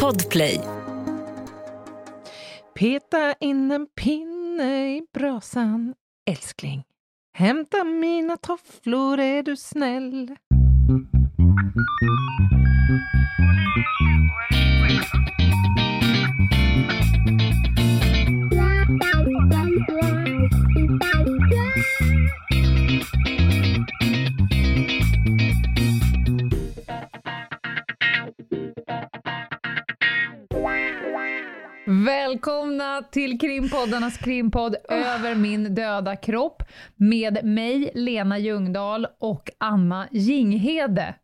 Podplay. Peta in en pinne i brasan, älskling. Hämta mina tofflor, är du snäll. Välkomna till krimpoddarnas krimpodd Över min döda kropp med mig, Lena Ljungdahl och Anna Jinghede.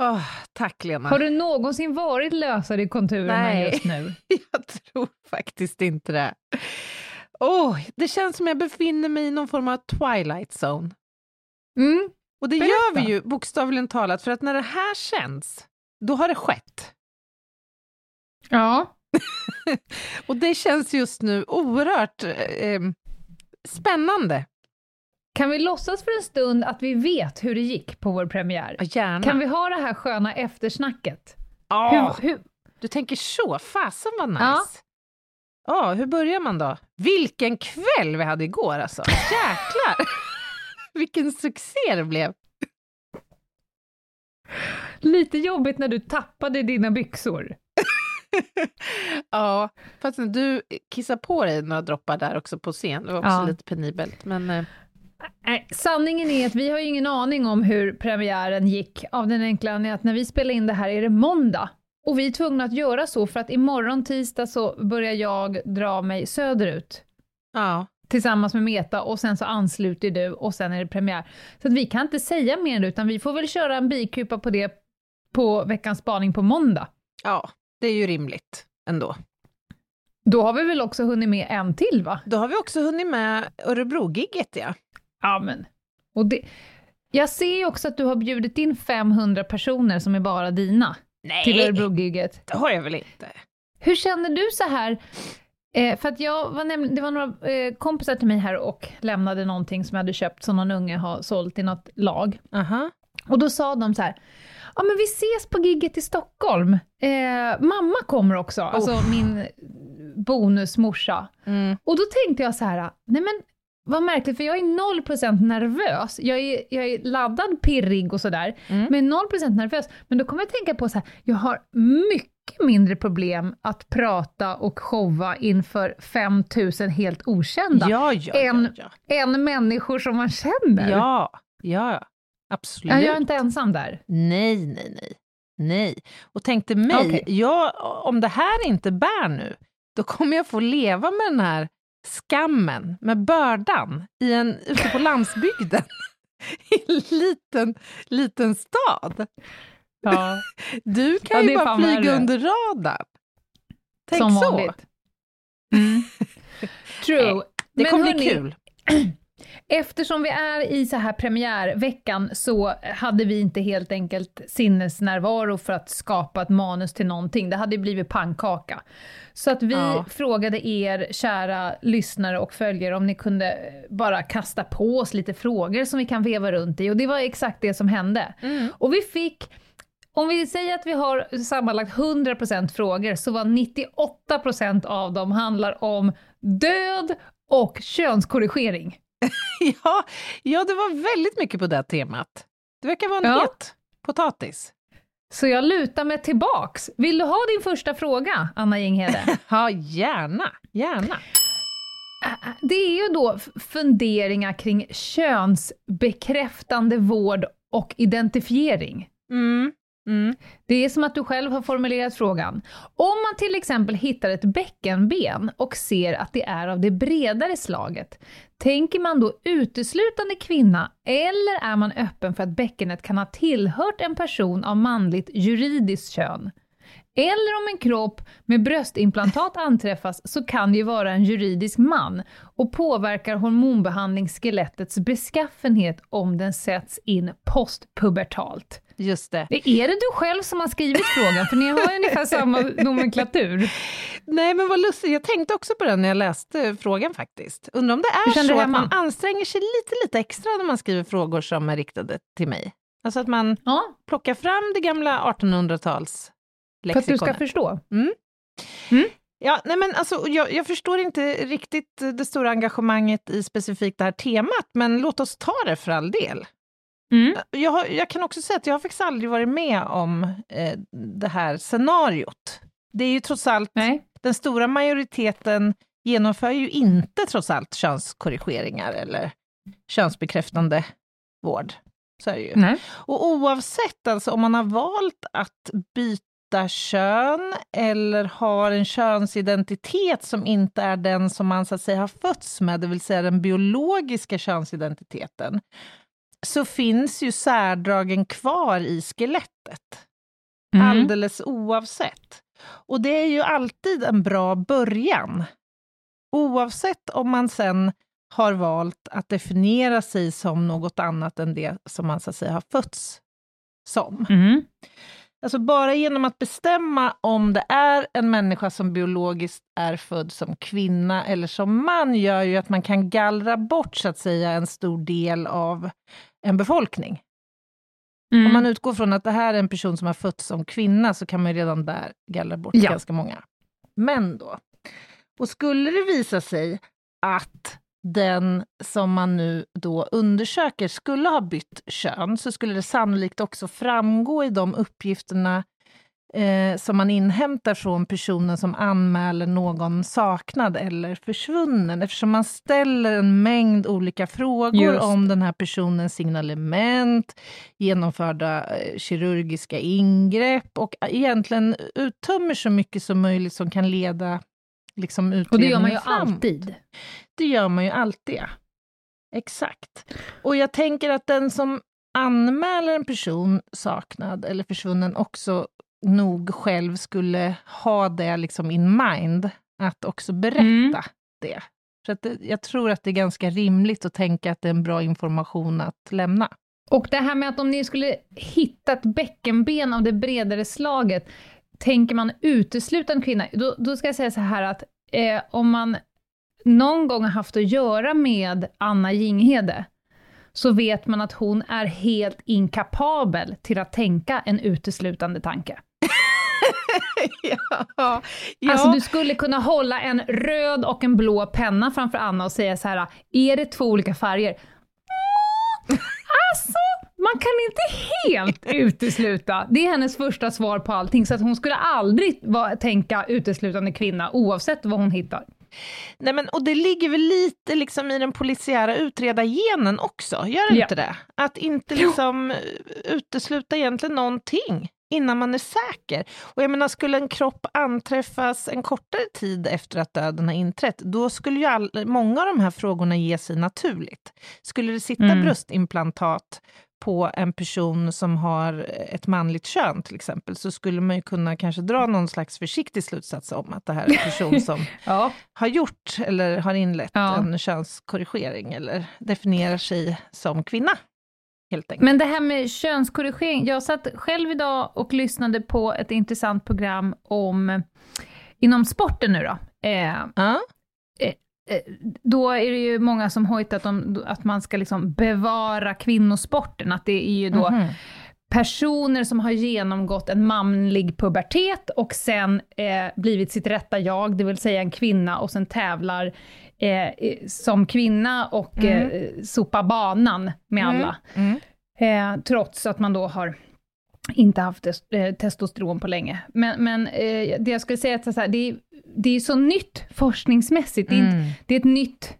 Åh, tack Lena. Har du någonsin varit lösare i konturerna Nej. just nu? Jag tror faktiskt inte det. Åh, det känns som jag befinner mig i någon form av twilight zone. Mm. Och det Berätta. gör vi ju bokstavligen talat, för att när det här känns, då har det skett. Ja. Och det känns just nu oerhört eh, spännande. Kan vi låtsas för en stund att vi vet hur det gick på vår premiär? Ja, Gärna. Kan vi ha det här sköna eftersnacket? Ja, Hur, hur, du tänker så, fasen vad nice. Ja. Ja. hur börjar man då? Vilken kväll vi hade igår alltså! Jäklar! Vilken succé det blev! lite jobbigt när du tappade dina byxor. ja, fast du kissade på dig några droppar där också på scen, det var också Ja. lite penibelt. Men eh, sanningen är att vi har ju ingen aning om hur premiären gick av den enkla anledningen att när vi spelar in det här är det måndag. Och vi är tvungna att göra så för att imorgon tisdag så börjar jag dra mig söderut ja, tillsammans med Meta och sen så ansluter du och sen är det premiär. Så att vi kan inte säga mer utan vi får väl köra en bikupa på det på veckans spaning på måndag. ja, det är ju rimligt ändå. Då har vi väl också hunnit med en till va? Då har vi också hunnit med Örebro-gigget ja. Ja men. Och det, jag ser ju också att du har bjudit in 500 personer som är bara dina. till Nej, Örebro-giget. det har jag väl inte. Hur känner du så här? Eh, för att jag var nämligen, det var några eh, kompisar till mig här och lämnade någonting som jag hade köpt som någon unge har sålt i något lag. Aha. Och då sa de så här, ja men vi ses på gigget i Stockholm. Eh, mamma kommer också, alltså min bonusmorsa. Mm. Och då tänkte jag så här, nej men vad märkligt, för jag är 0% nervös. Jag är, jag är laddad, pirrig och sådär, Mm. men 0% nervös. Men då kommer jag tänka på så här, jag har mycket mindre problem att prata och showa inför 5000 helt okända, Ja, ja, ja, En- ja. än människor som man känner. Ja, ja, absolut. Ja, jag är inte ensam där. Nej, nej, nej. Nej. Och tänkte mig, Okej. jag, om det här inte bär nu, då kommer jag få leva med den här skammen, med bördan, i en, ute på landsbygden. I en liten, liten stad. Ja, Du kan Ja, ju bara flyga under radarn. Tänk som så. vanligt. Mm. True. Det Men kommer bli kul. Eftersom vi är i så här premiärveckan så hade vi inte helt enkelt sinnesnärvaro för att skapa ett manus till någonting. Det hade blivit pannkaka. Så att vi Ja. frågade er, kära lyssnare och följare, om ni kunde bara kasta på oss lite frågor som vi kan veva runt i. Och det var exakt det som hände. Mm. Och vi fick om vi säger att vi har sammanlagt 100% frågor, så var 98% av dem handlar om död och könskorrigering. Ja, ja, det var väldigt mycket på det temat. Det verkar vara en Ja. het potatis. Så jag lutar mig tillbaks. Vill du ha din första fråga, Anna Jinghede? Ja, gärna, gärna. Det är ju då funderingar kring könsbekräftande vård och identifiering. Mm. Mm. Det är som att du själv har formulerat frågan. Om man till exempel hittar ett bäckenben och ser att det är av det bredare slaget, tänker man då uteslutande kvinna eller är man öppen för att bäckenet kan ha tillhört en person av manligt juridiskt kön? Eller om en kropp med bröstimplantat anträffas så kan det ju vara en juridisk man och påverkar hormonbehandling skelettets beskaffenhet om den sätts in postpubertalt. Just det. Är det du själv som har skrivit frågan? För ni har ungefär samma nomenklatur. Nej, men vad lustigt. Jag tänkte också på den när jag läste frågan faktiskt. Undrar om det är så att man anstränger sig lite, lite extra när man skriver frågor som är riktade till mig. Alltså att man Ja, plockar fram det gamla 1800-tals lexikonet. För att du ska förstå? Mm. Mm. Ja, nej men alltså, jag, jag, förstår inte riktigt det stora engagemanget i specifikt det här temat, men låt oss ta det för all del. Mm. Jag, har, jag, kan också säga att jag har faktiskt aldrig varit med om eh, det här scenariot. Det är ju trots allt, Nej. den stora majoriteten genomför ju inte trots allt könskorrigeringar eller könsbekräftande vård. Så är det ju. Nej. Och oavsett alltså om man har valt att byta kön eller har en könsidentitet som inte är den som man så att säga har fötts med, det vill säga den biologiska könsidentiteten, så finns ju särdragen kvar i skelettet. Mm. Alldeles oavsett. Och det är ju alltid en bra början. Oavsett om man sen har valt att definiera sig som något annat än det som man så att säga har fötts som. Mm. Alltså bara genom att bestämma om det är en människa som biologiskt är född som kvinna eller som man, gör ju att man kan gallra bort så att säga en stor del av en befolkning. Mm. Om man utgår från att det här är en person som har fötts som kvinna, så kan man redan där gallra bort Ja. ganska många. Men då, och skulle det visa sig att den som man nu då undersöker skulle ha bytt kön, så skulle det sannolikt också framgå i de uppgifterna eh, som man inhämtar från personen som anmäler någon saknad eller försvunnen, eftersom man ställer en mängd olika frågor Just. om den här personens signalement, genomförda eh, kirurgiska ingrepp och egentligen uttömmer så mycket som möjligt som kan leda liksom, Och det gör man ju utredningen framåt. alltid. Det gör man ju alltid, ja. Exakt. Och jag tänker att den som anmäler en person saknad eller försvunnen också nog själv skulle ha det liksom in mind, att också berätta Mm. det. Så att det, jag tror att det är ganska rimligt att tänka att det är en bra information att lämna. Och det här med att om ni skulle hitta ett bäckenben av det bredare slaget, tänker man utesluta en kvinna, då, då ska jag säga så här att eh, om man någon gång har haft att göra med Anna Jinghede, så vet man att hon är helt inkapabel till att tänka en uteslutande tanke. ja, ja. Alltså du skulle kunna hålla en röd och en blå penna framför Anna och säga så här, är det två olika färger? Alltså, man kan inte helt utesluta. Det är hennes första svar på allting, så att hon skulle aldrig vara, tänka uteslutande kvinna, oavsett vad hon hittar. Nej, men, och det ligger väl lite liksom i den polisiära utredargenen också, gör det Ja. inte det? Att inte liksom utesluta egentligen någonting innan man är säker. Och jag menar, skulle en kropp anträffas en kortare tid efter att döden har inträtt, då skulle ju all, många av de här frågorna ge sig naturligt. Skulle det sitta Mm. bröstimplantat på en person som har ett manligt kön till exempel, så skulle man ju kunna kanske dra någon slags försiktig slutsats om att det här är en person som Ja. har gjort eller har inlett Ja. en könskorrigering eller definierar sig som kvinna. Helt enkelt. Men det här med könskorrigering, jag satt själv idag och lyssnade på ett intressant program om, inom sporten nu då, eh, Ja. Eh, då är det ju många som hojtat om att man ska liksom bevara kvinnosporten, att det är ju då Mhm. personer som har genomgått en manlig pubertet och sen eh, blivit sitt rätta jag, det vill säga en kvinna, och sen tävlar eh, som kvinna och Mm. eh, sopa banan med alla. Mm. Eh, trots att man då har inte haft eh, testosteron på länge. Men, men eh, det jag skulle säga är att så här, det, är, det är så nytt forskningsmässigt, det är, Mm. det är ett nytt,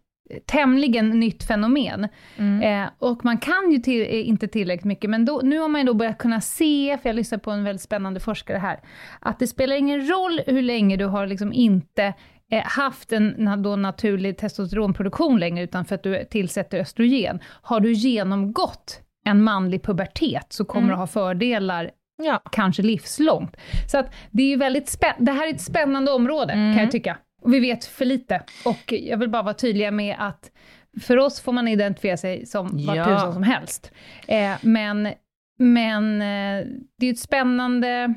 tämligen nytt fenomen. Mm. Eh, och man kan ju till, eh, inte tillräckligt mycket, men då, nu har man ju då börjat kunna se, för jag lyssnar på en väldigt spännande forskare här, att det spelar ingen roll hur länge du har liksom inte eh, haft en då naturlig testosteronproduktion längre, utan för att du tillsätter östrogen. Har du genomgått en manlig pubertet så kommer Mm. du ha fördelar Ja. kanske livslångt. Så att det är ju väldigt spä- det här är ett spännande område, Mm. kan jag tycka. Och vi vet för lite. Och jag vill bara vara tydliga med att för oss får man identifiera sig som vart Ja. tusan som helst. Eh, men men eh, det är ett spännande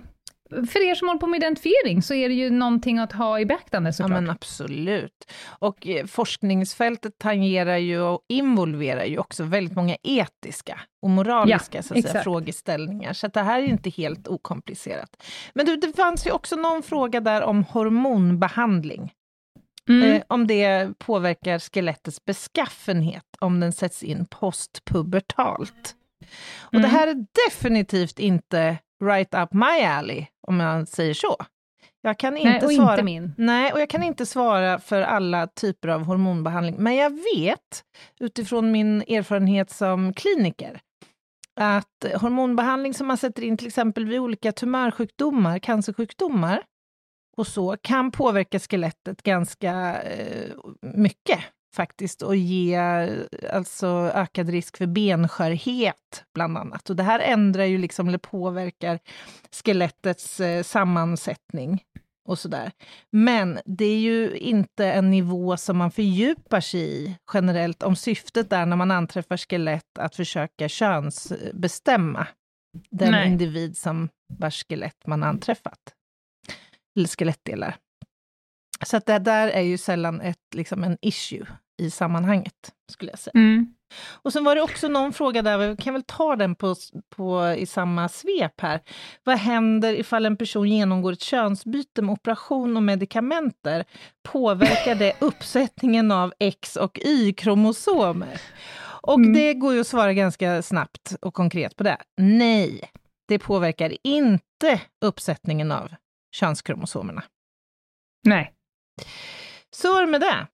för er som håller på med identifiering så är det ju någonting att ha i beaktande såklart. Ja men absolut. Och eh, forskningsfältet tangerar ju och involverar ju också väldigt många etiska och moraliska Ja, så att säga, frågeställningar, så det här är inte helt okomplicerat. Men du, det fanns ju också någon fråga där om hormonbehandling. Mm. Eh, om det påverkar skelettets beskaffenhet om den sätts in postpubertalt. Och Mm. det här är definitivt inte right up my alley, om man säger så. Jag kan inte Nej, och svara... inte min. Nej, och jag kan inte svara för alla typer av hormonbehandling, men jag vet utifrån min erfarenhet som kliniker att hormonbehandling som man sätter in till exempel vid olika tumörsjukdomar, cancersjukdomar och så, kan påverka skelettet ganska eh, mycket faktiskt och ge alltså ökad risk för benskörhet bland annat. Och det här ändrar ju liksom, eller påverkar skelettets eh, sammansättning och sådär. Men det är ju inte en nivå som man fördjupar sig i generellt, om syftet är när man anträffar skelett att försöka könsbestämma den Nej. individ som vars skelett man anträffat. Eller skelettdelar. Så att det där är ju sällan ett, liksom en issue i sammanhanget, skulle jag säga. Mm. Och sen var det också någon fråga där, vi kan väl ta den på, på, i samma svep här. Vad händer ifall en person genomgår ett könsbyte med operation och medikamenter? Påverkar det uppsättningen av X och Y-kromosomer? Och Mm. det går ju att svara ganska snabbt och konkret på det. Nej, det påverkar inte uppsättningen av könskromosomerna. Nej. Så är det med det.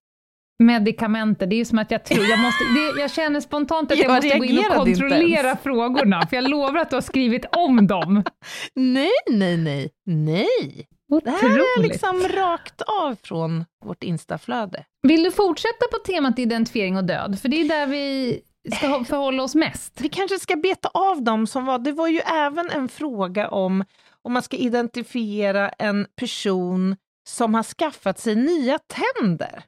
Medikamenter, det är ju som att jag tror, jag, måste, det, jag känner spontant att jag, Jag måste gå in och kontrollera frågorna, för jag lovar att du har skrivit om dem. Nej, nej, nej, nej. Det här är Otroligt. liksom rakt av från vårt instaflöde. Vill du fortsätta på temat identifiering och död? För det är där vi ska förhålla oss mest. Vi kanske ska beta av dem som var... Det var ju även en fråga om om man ska identifiera en person som har skaffat sig nya tänder.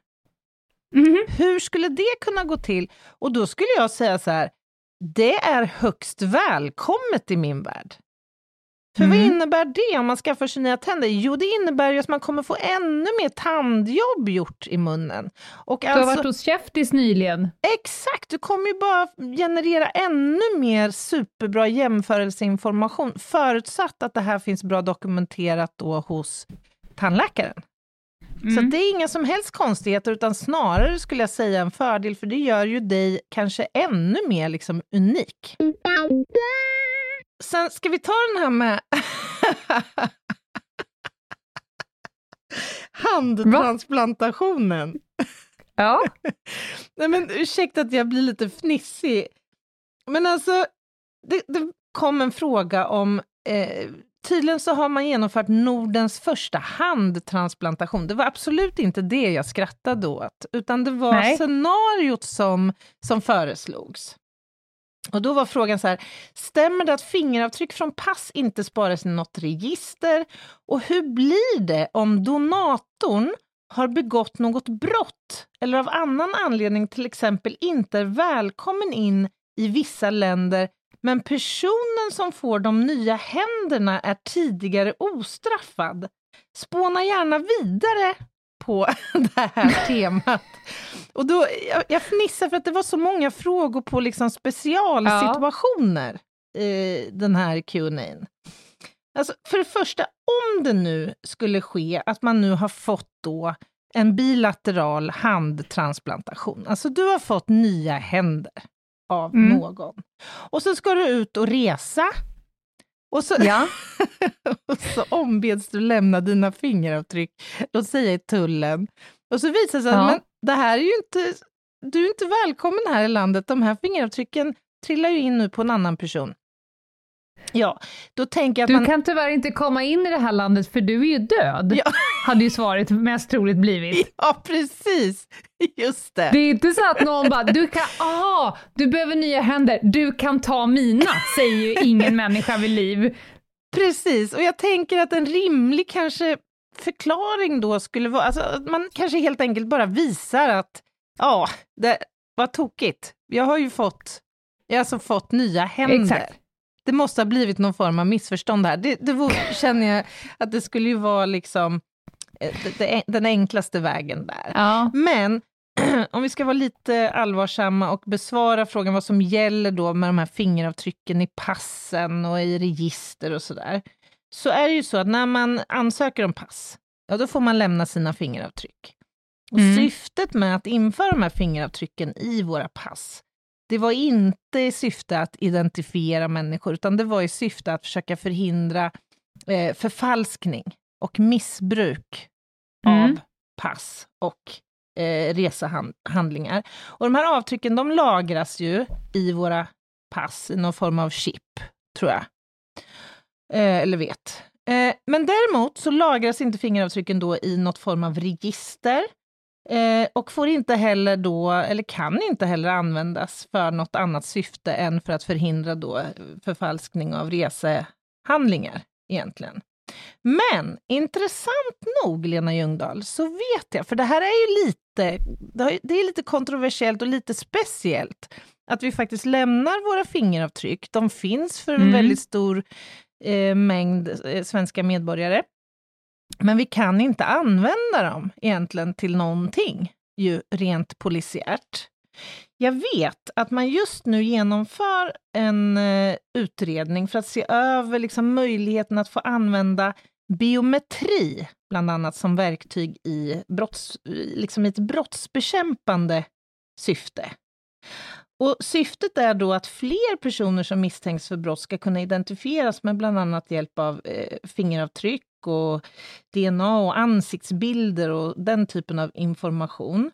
Mhm. Hur skulle det kunna gå till? Och då skulle jag säga så här, det är högst välkommet i min värld. För vad Mm. innebär det om man skaffar sig nya tänder? Jo, det innebär ju att man kommer få ännu mer tandjobb gjort i munnen. Och Du har alltså, varit hos Käftis nyligen. Exakt, du kommer ju bara generera ännu mer superbra jämförelseinformation, förutsatt att det här finns bra dokumenterat då hos tandläkaren. Så Mm. att det är inga som helst konstigheter, utan snarare skulle jag säga en fördel, för det gör ju dig kanske ännu mer liksom unik. Sen ska vi ta den här med handtransplantationen. Ja. Nej men ursäkta att jag blir lite fnissig. Men alltså, det, det kom en fråga om eh, Tydligen så har man genomfört Nordens första handtransplantation. Det var absolut inte det jag skrattade åt, utan det var Nej. scenariot som, som föreslogs. Och då var frågan så här, stämmer det att fingeravtryck från pass inte sparas i något register? Och hur blir det om donatorn har begått något brott eller av annan anledning till exempel inte är välkommen in i vissa länder men personen som får de nya händerna är tidigare ostraffad? Spåna gärna vidare på det här temat. Och då, jag, jag fnissar för att det var så många frågor på liksom specialsituationer i den här Q&A. Alltså, för det första, om det nu skulle ske att man nu har fått då en bilateral handtransplantation, alltså du har fått nya händer av Mm. någon. Och så ska du ut och resa. Och så, Ja. och så ombeds du lämna dina fingeravtryck, låt säga i tullen. Och så visar det sig Ja. att men, det här är ju inte, du är inte välkommen här i landet, de här fingeravtrycken trillar ju in nu på en annan person. Ja, då tänker jag att Du man... kan tyvärr inte komma in i det här landet för du är ju död, Ja. hade ju svaret mest troligt blivit. Ja, precis! Just det. Det är inte så att någon bara, du kan, aha, du behöver nya händer, du kan ta mina, säger ju ingen människa vid liv. Precis, och jag tänker att en rimlig kanske förklaring då skulle vara, alltså att man kanske helt enkelt bara visar att ja, det var tokigt. Jag har ju fått, jag har alltså fått nya händer. Exakt. Det måste ha blivit någon form av missförstånd här. Det, det vore, känner jag att det skulle ju vara liksom eh, det, det, den enklaste vägen där. Ja. Men om vi ska vara lite allvarsamma och besvara frågan vad som gäller då med de här fingeravtrycken i passen och i register och sådär, så är det ju så att när man ansöker om pass, ja då får man lämna sina fingeravtryck. Och Mm. Syftet med att införa de här fingeravtrycken i våra pass, det var inte i syfte att identifiera människor, utan det var i syfte att försöka förhindra eh, förfalskning och missbruk Mm. av pass och eh, resehandlingar. Och de här avtrycken de lagras ju i våra pass i någon form av chip, tror jag. Eh, eller vet. Eh, men däremot så lagras inte fingeravtrycken då i något form av register eh, och får inte heller då, eller kan inte heller användas för något annat syfte än för att förhindra då eh, förfalskning av resehandlingar egentligen. Men intressant nog, Lena Ljungdahl, så vet jag, för det här är ju lite, det är lite kontroversiellt och lite speciellt, att vi faktiskt lämnar våra fingeravtryck. De finns för en Mm. väldigt stor eh, mängd eh, svenska medborgare. Men vi kan inte använda dem egentligen till någonting, ju rent polisiärt. Jag vet att man just nu genomför en eh, utredning för att se över liksom, möjligheten att få använda biometri, bland annat som verktyg i, brotts, liksom i ett brottsbekämpande syfte. Och syftet är då att fler personer som misstänks för brott ska kunna identifieras med bland annat hjälp av eh, fingeravtryck och DNA och ansiktsbilder och den typen av information.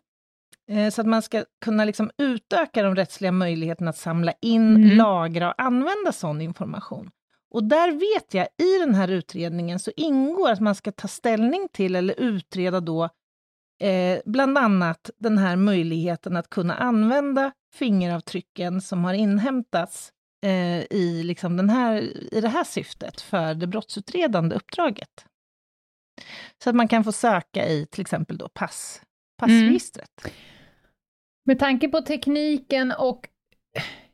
Eh, så att man ska kunna liksom utöka de rättsliga möjligheterna att samla in, Mm. lagra och använda sån information. Och där vet jag, i den här utredningen så ingår att man ska ta ställning till eller utreda då eh, bland annat den här möjligheten att kunna använda fingeravtrycken som har inhämtats eh, i, liksom den här, i det här syftet för det brottsutredande uppdraget. Så att man kan få söka i till exempel då pass, passregistret. Med tanke på tekniken och,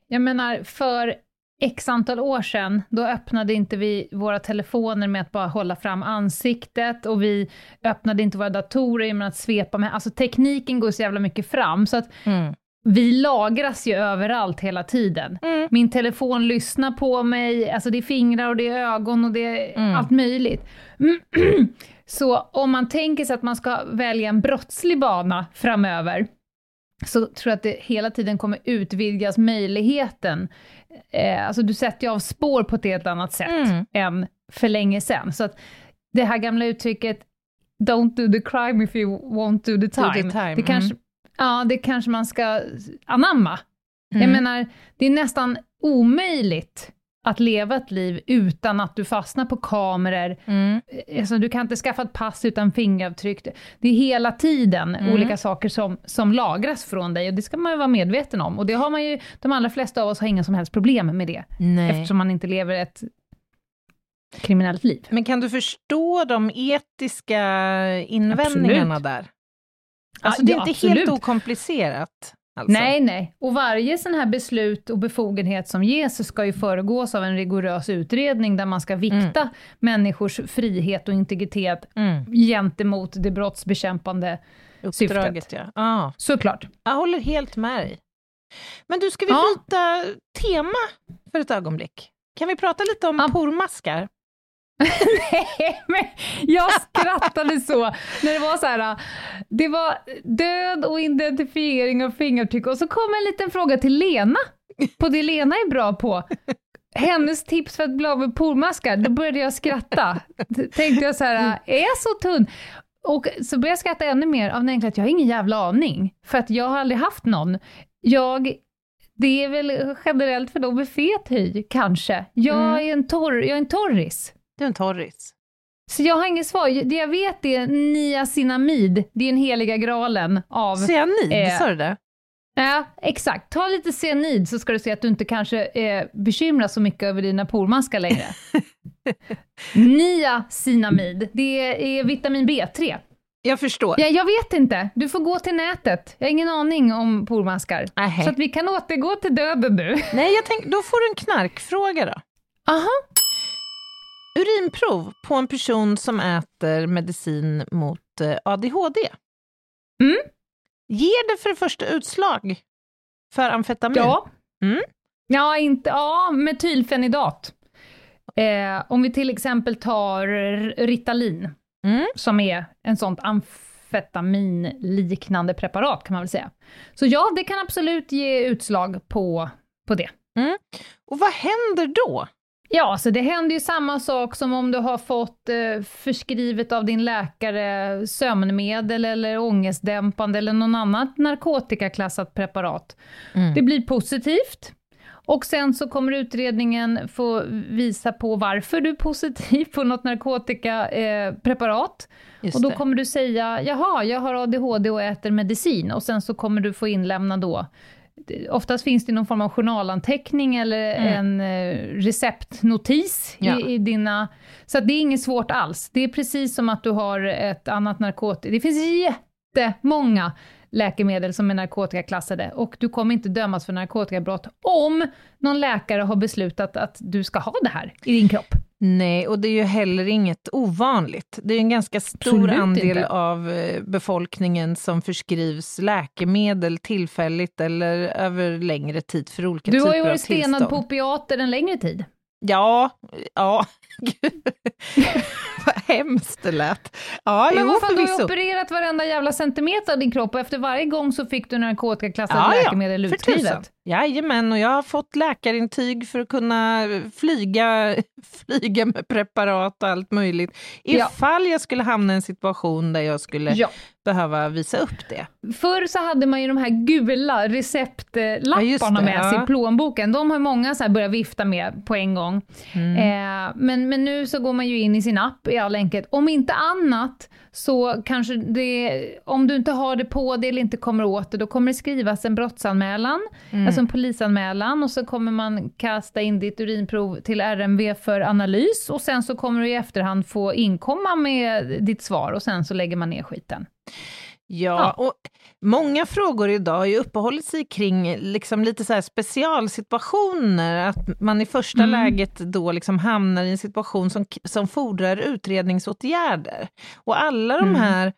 jag menar, för x antal år sedan, då öppnade inte vi våra telefoner med att bara hålla fram ansiktet och vi öppnade inte våra datorer med att svepa med, alltså tekniken går så jävla mycket fram, så att Mm. Vi lagras ju överallt hela tiden. Mm. Min telefon lyssnar på mig, alltså det är fingrar och det är ögon och det är Mm. allt möjligt. Så om man tänker sig att man ska välja en brottslig bana framöver, så tror jag att det hela tiden kommer utvidgas möjligheten. Eh, alltså du sätter ju av spår på ett helt annat sätt Mm. än för länge sedan. Så att det här gamla uttrycket “Don't do the crime if you won't do the Do time”, the time, Det, kanske, mm. Ja, det kanske man ska anamma. Jag Mm. menar, det är nästan omöjligt att leva ett liv utan att du fastnar på kameror. Mm. Alltså, du kan inte skaffa ett pass utan fingeravtryck. Det är hela tiden Mm. olika saker som, som lagras från dig och det ska man ju vara medveten om. Och det har man ju, de allra flesta av oss har inga som helst problem med det, Nej. eftersom man inte lever ett kriminellt liv. Men kan du förstå de etiska invändningarna Absolut. där? Alltså det är ja, inte helt absolut. okomplicerat. Alltså. Nej, nej. Och varje sån här beslut och befogenhet som ges ska ju föregås av en rigorös utredning där man ska vikta människors frihet och integritet Mm. gentemot det brottsbekämpande Uppdraget, ja. ja. Såklart. Jag håller helt med dig. Men du, ska vi Ja. byta tema för ett ögonblick? Kan vi prata lite om Ja. pormaskar? Nej, men jag skrattade så när det var så här, det var död och identifiering av fingeravtryck och så kom en liten fråga till Lena, på det Lena är bra på. Hennes tips för att bli av med pormaskar, då började jag skratta. Tänkte jag så här, är jag så tunn? Och så började jag skratta ännu mer av den enkla att jag har ingen jävla aning, för att jag har aldrig haft någon. Jag, det är väl generellt för dem med fet hy, kanske. Jag, Mm. är en torr, jag är en torris. Du är en torris. Så jag har inget svar. Det jag vet är niacinamid, det är den heliga graalen av... Cyanid, Eh. sa du det? Ja, exakt. Ta lite cyanid så ska du se att du inte kanske eh, bekymras så mycket över dina pormaskar längre. Niacinamid, det är vitamin B3. Jag förstår. Ja, jag vet inte. Du får gå till nätet. Jag har ingen aning om pormaskar. Nähä. Så att vi kan återgå till döden nu. Nej, jag tänk, då får du en knarkfråga då. Aha. Urinprov på en person som äter medicin mot eh, ADHD. Mm. Ger det för det första utslag för amfetamin? Ja. Mm. Ja, inte, ja, metylfenidat. Eh, om vi till exempel tar Ritalin, Mm. som är en sånt amfetaminliknande preparat kan man väl säga. Så ja, det kan absolut ge utslag på, på det. Och vad händer då? Ja, så det händer ju samma sak som om du har fått eh, förskrivet av din läkare sömnmedel eller ångestdämpande eller någon annat narkotikaklassat preparat. Mm. Det blir positivt. Och sen så kommer utredningen få visa på varför du är positiv på något narkotikapreparat. Eh, och då kommer du säga, jaha, jag har ADHD och äter medicin. Och sen så kommer du få inlämna då Oftast finns det någon form av journalanteckning eller Mm. en eh, receptnotis Ja. i, i dina... Så det är inget svårt alls. Det är precis som att du har ett annat narkotika. Det finns jättemånga läkemedel som är narkotikaklassade och du kommer inte dömas för narkotikabrott om någon läkare har beslutat att du ska ha det här i din kropp. Nej, och det är ju heller inget ovanligt. Det är en ganska stor Absolut andel inte. av eh, befolkningen som förskrivs läkemedel tillfälligt eller över längre tid för olika Du typer har ju av varit stenad tillstånd. på opiater en längre tid. Ja, ja. Gud. Vad hemskt det lät. Ja, Men jo, fan, du har opererat varenda jävla centimeter av din kropp och efter varje gång så fick du narkotikaklassat Ja, ja, läkemedel tusan. utskrivet. Jajamän, och jag har fått läkarintyg för att kunna flyga, flyga med preparat och allt möjligt. Ja. Ifall jag skulle hamna i en situation där jag skulle Ja. behöva visa upp det. Förr så hade man ju de här gula Ja, receptlapparna det, med sig ja. i plånboken. De har många så här börjat vifta med på en gång. Mm. Eh, men, men nu så går man ju in i sin app i all enkelhet. Om inte annat så kanske det, om du inte har det på dig eller inte kommer åt det, då kommer det skrivas en brottsanmälan, Mm. alltså en polisanmälan och så kommer man kasta in ditt urinprov till RMV för analys och sen så kommer du i efterhand få inkomma med ditt svar och sen så lägger man ner skiten. Ja, och många frågor idag har ju uppehållit sig kring liksom lite så specialsituationer, att man i första Mm. läget då liksom hamnar i en situation som, som fordrar utredningsåtgärder. Och alla de Mm. här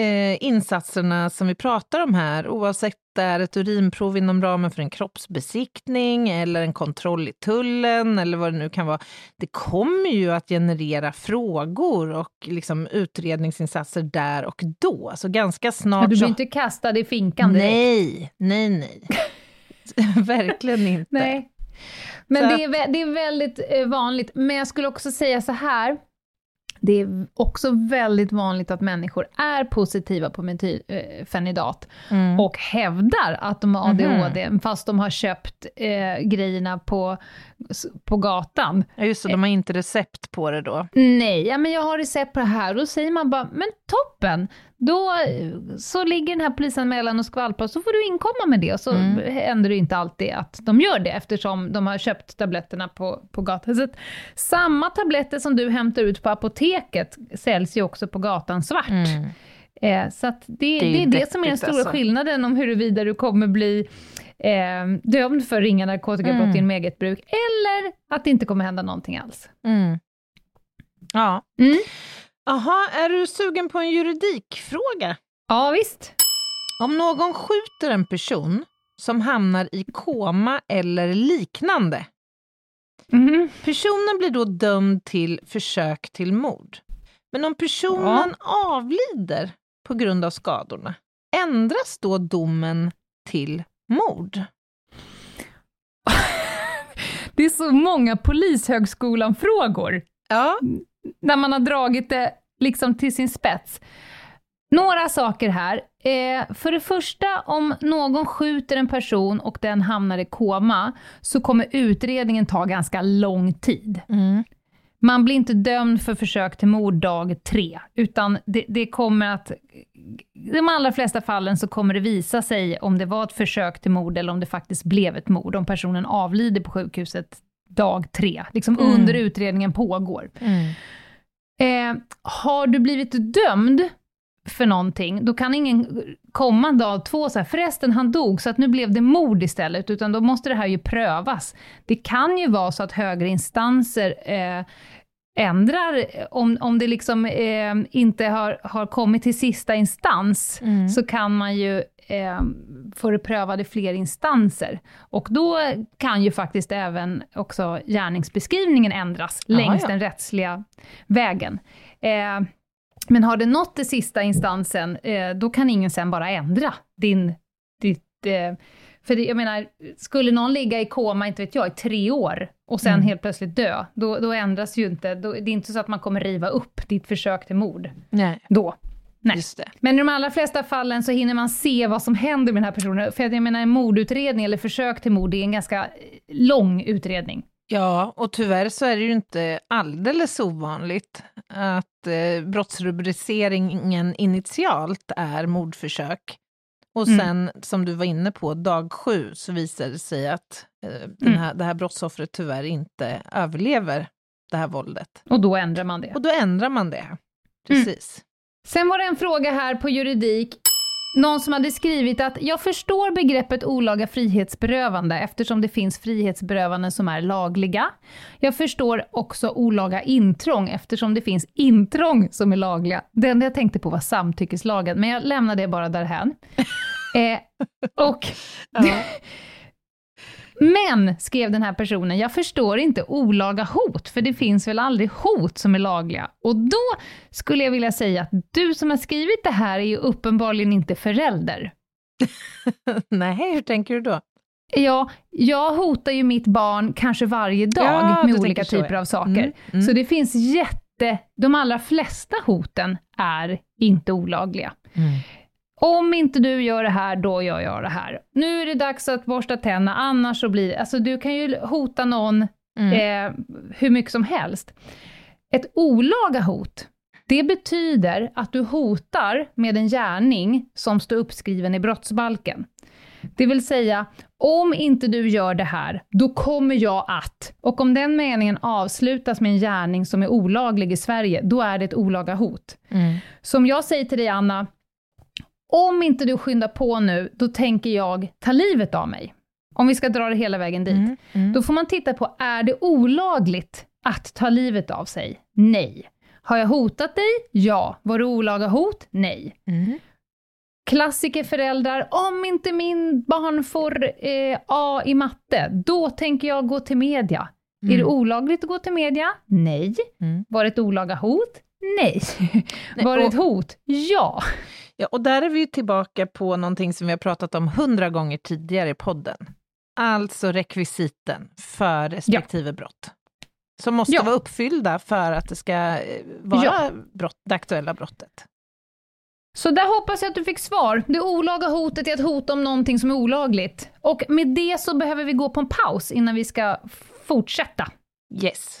eh, insatserna som vi pratar om här, oavsett det är ett urinprov inom ramen för en kroppsbesiktning eller en kontroll i tullen eller vad det nu kan vara, det kommer ju att generera frågor och liksom utredningsinsatser där och då. Alltså ganska Men snart du så... blir inte kastad i finkan direkt. Nej, nej, nej. Verkligen inte. Nej. Men Så det är, det är väldigt eh, vanligt. Men jag skulle också säga så här. Det är också väldigt vanligt att människor är positiva på metylfenidat Mm. och hävdar att de har ADHD, fast de har köpt eh, grejerna på, på gatan. Ja, just det, de har inte recept på det då. Nej, ja, men jag har recept på det här. Då säger man bara, men toppen! Då så ligger den här polisanmälan och skvalpar, så får du inkomma med det. Och så Mm. händer det inte alltid att de gör det, eftersom de har köpt tabletterna på, på gatan. Så samma tabletter som du hämtar ut på apoteket säljs ju också på gatan svart. Mm. Eh, så det, Det är det, är det som är den stora alltså. skillnaden om huruvida du kommer bli eh, dömd för ringa narkotikabrott Mm. genom eget bruk, eller att det inte kommer hända någonting alls. Mm. Ja. Mm. Är du sugen på en juridikfråga? Ja, visst. Om någon skjuter en person som hamnar i koma eller liknande, Mhm. personen blir då dömd till försök till mord. Men om personen avlider på grund av skadorna, ändras då domen till mord? Det är så många Polishögskolan-frågor, Ja. när man har dragit det liksom till sin spets. Några saker här. Eh, för det första, om någon skjuter en person och den hamnar i koma, så kommer utredningen ta ganska lång tid. Mm. Man blir inte dömd för försök till mord dag tre, utan det, det kommer att... I de allra flesta fallen så kommer det visa sig om det var ett försök till mord eller om det faktiskt blev ett mord, om personen avlider på sjukhuset dag tre, liksom Mm. under utredningen pågår. Mm. Eh, har du blivit dömd för någonting, då kan ingen komma dag två och säga förresten han dog, så att nu blev det mord istället, utan då måste det här ju prövas. Det kan ju vara så att högre instanser eh, ändrar, om, om det liksom eh, inte har, har kommit till sista instans, Mm. så kan man ju eh, få det prövat i fler instanser. Och då kan ju faktiskt även också gärningsbeskrivningen ändras Jaha, längs ja. den rättsliga vägen. Eh, men har det nått till sista instansen, eh, då kan ingen sen bara ändra din, ditt... Eh, för jag menar, skulle någon ligga i koma, inte vet jag, i tre år och sen Mm. helt plötsligt dö, då, då ändras ju inte, då, det är inte så att man kommer riva upp ditt försök till mord Nej, då. Nej. just det. Men i de allra flesta fallen så hinner man se vad som händer med den här personen. För jag menar, en mordutredning eller försök till mord, det är en ganska eh, lång utredning. Ja, och tyvärr så är det ju inte alldeles ovanligt att eh, brottsrubriceringen initialt är mordförsök. Och Mm. sen, som du var inne på, dag sju så visar det sig att eh, den Mm. här, det här brottsoffret tyvärr inte överlever det här våldet. Och då ändrar man det. Och då ändrar man det. Precis. Sen var det en fråga här på juridik. Någon som hade skrivit att jag förstår begreppet olaga frihetsberövande eftersom det finns frihetsberövanden som är lagliga. Jag förstår också olaga intrång eftersom det finns intrång som är lagliga. Det enda jag tänkte på var samtyckeslagen, men jag lämnar det bara därhän. eh, och. men, skrev den här personen, jag förstår inte olaga hot, för det finns väl aldrig hot som är lagliga. Och då skulle jag vilja säga att du som har skrivit det här är ju uppenbarligen inte förälder. Nej, hur tänker du då? Ja, jag hotar ju mitt barn kanske varje dag Ja, med olika så, typer ja. av saker. Mm, mm. Så det finns jätte... De allra flesta hoten är inte olagliga. Om inte du gör det här, då gör jag det här. Nu är det dags att borsta tänderna, annars så blir Alltså du kan ju hota någon Mm. eh, hur mycket som helst. Ett olaga hot, det betyder att du hotar med en gärning som står uppskriven i brottsbalken. Det vill säga, om inte du gör det här, då kommer jag att... Och om den meningen avslutas med en gärning som är olaglig i Sverige, då är det ett olaga hot. Mm. Som jag säger till dig, Anna, om inte du skyndar på nu, då tänker jag ta livet av mig. Om vi ska dra det hela vägen dit. Mm. Mm. Då får man titta på, är det olagligt att ta livet av sig? Nej. Har jag hotat dig? Ja. Var det olaga hot? Nej. Mm. Klassikerföräldrar, om inte min barn får eh, A i matte, då tänker jag gå till media. Är det olagligt att gå till media? Nej. Mm. Var det ett olaga hot? Nej. Nej, Var det ett hot? Ja. Ja, och där är vi ju tillbaka på någonting som vi har pratat om hundra gånger tidigare i podden. Alltså rekvisiten för respektive brott. Som måste Ja. vara uppfyllda för att det ska eh, vara Ja. brott, det aktuella brottet. Så där hoppas jag att du fick svar. Det olaga hotet är ett hot om någonting som är olagligt. Och med det så behöver vi gå på en paus innan vi ska fortsätta. Yes.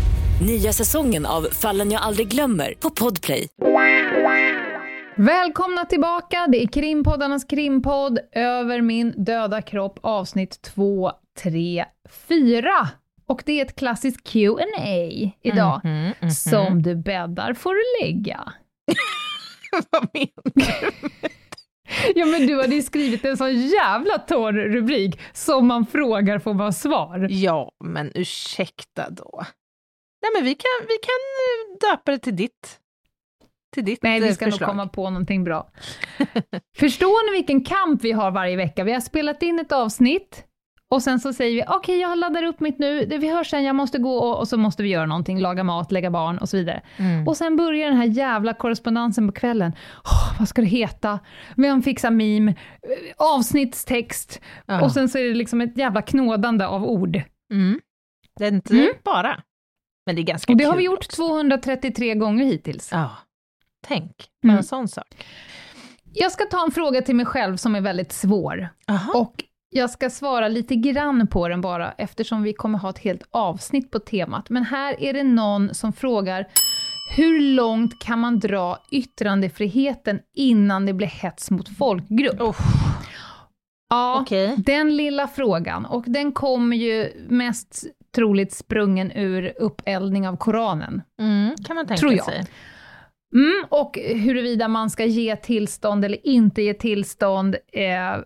Nya säsongen av Fallen jag aldrig glömmer på Podplay. Välkomna tillbaka, det är krimpoddarnas krimpodd Över min döda kropp avsnitt 2, 3, 4. Och det är ett klassiskt Q&A idag. Mhm, mhm. Som du bäddar får du lägga. Vad menar du? Ja men du hade ju skrivit en sån jävla torr rubrik, som man frågar får man svar. Ja, men ursäkta då. Nej, men vi kan, vi kan eh, döpa det till ditt, till ditt Nej, vi eh, ska nog förslag. komma på någonting bra. Förstår ni vilken kamp vi har varje vecka? Vi har spelat in ett avsnitt och sen så säger vi okej, jag laddar upp mitt nu, vi hörs sen, jag måste gå och, så måste vi göra någonting, laga mat, lägga barn och så vidare. Mm. Och sen börjar den här jävla korrespondensen på kvällen. Åh, vad ska det heta? Vem fixar meme? Eh, Avsnittstext. Ja. Och sen så är det liksom ett jävla knådande av ord. Mm. Det är inte Mm. bara, men det är ganska Och det har vi gjort också. 233 gånger hittills. Ja, tänk på Mm. en sån sak. Jag ska ta en fråga till mig själv som är väldigt svår. Aha. Och jag ska svara lite grann på den bara, eftersom vi kommer ha ett helt avsnitt på temat. Men här är det någon som frågar, hur långt kan man dra yttrandefriheten innan det blir hets mot folkgrupp? Uff. Ja, Okej. den lilla frågan. Och den kommer ju mest troligt sprungen ur uppeldning av Koranen. Mm, kan man tänka Tror jag. sig. Mm, och huruvida man ska ge tillstånd eller inte ge tillstånd, eh,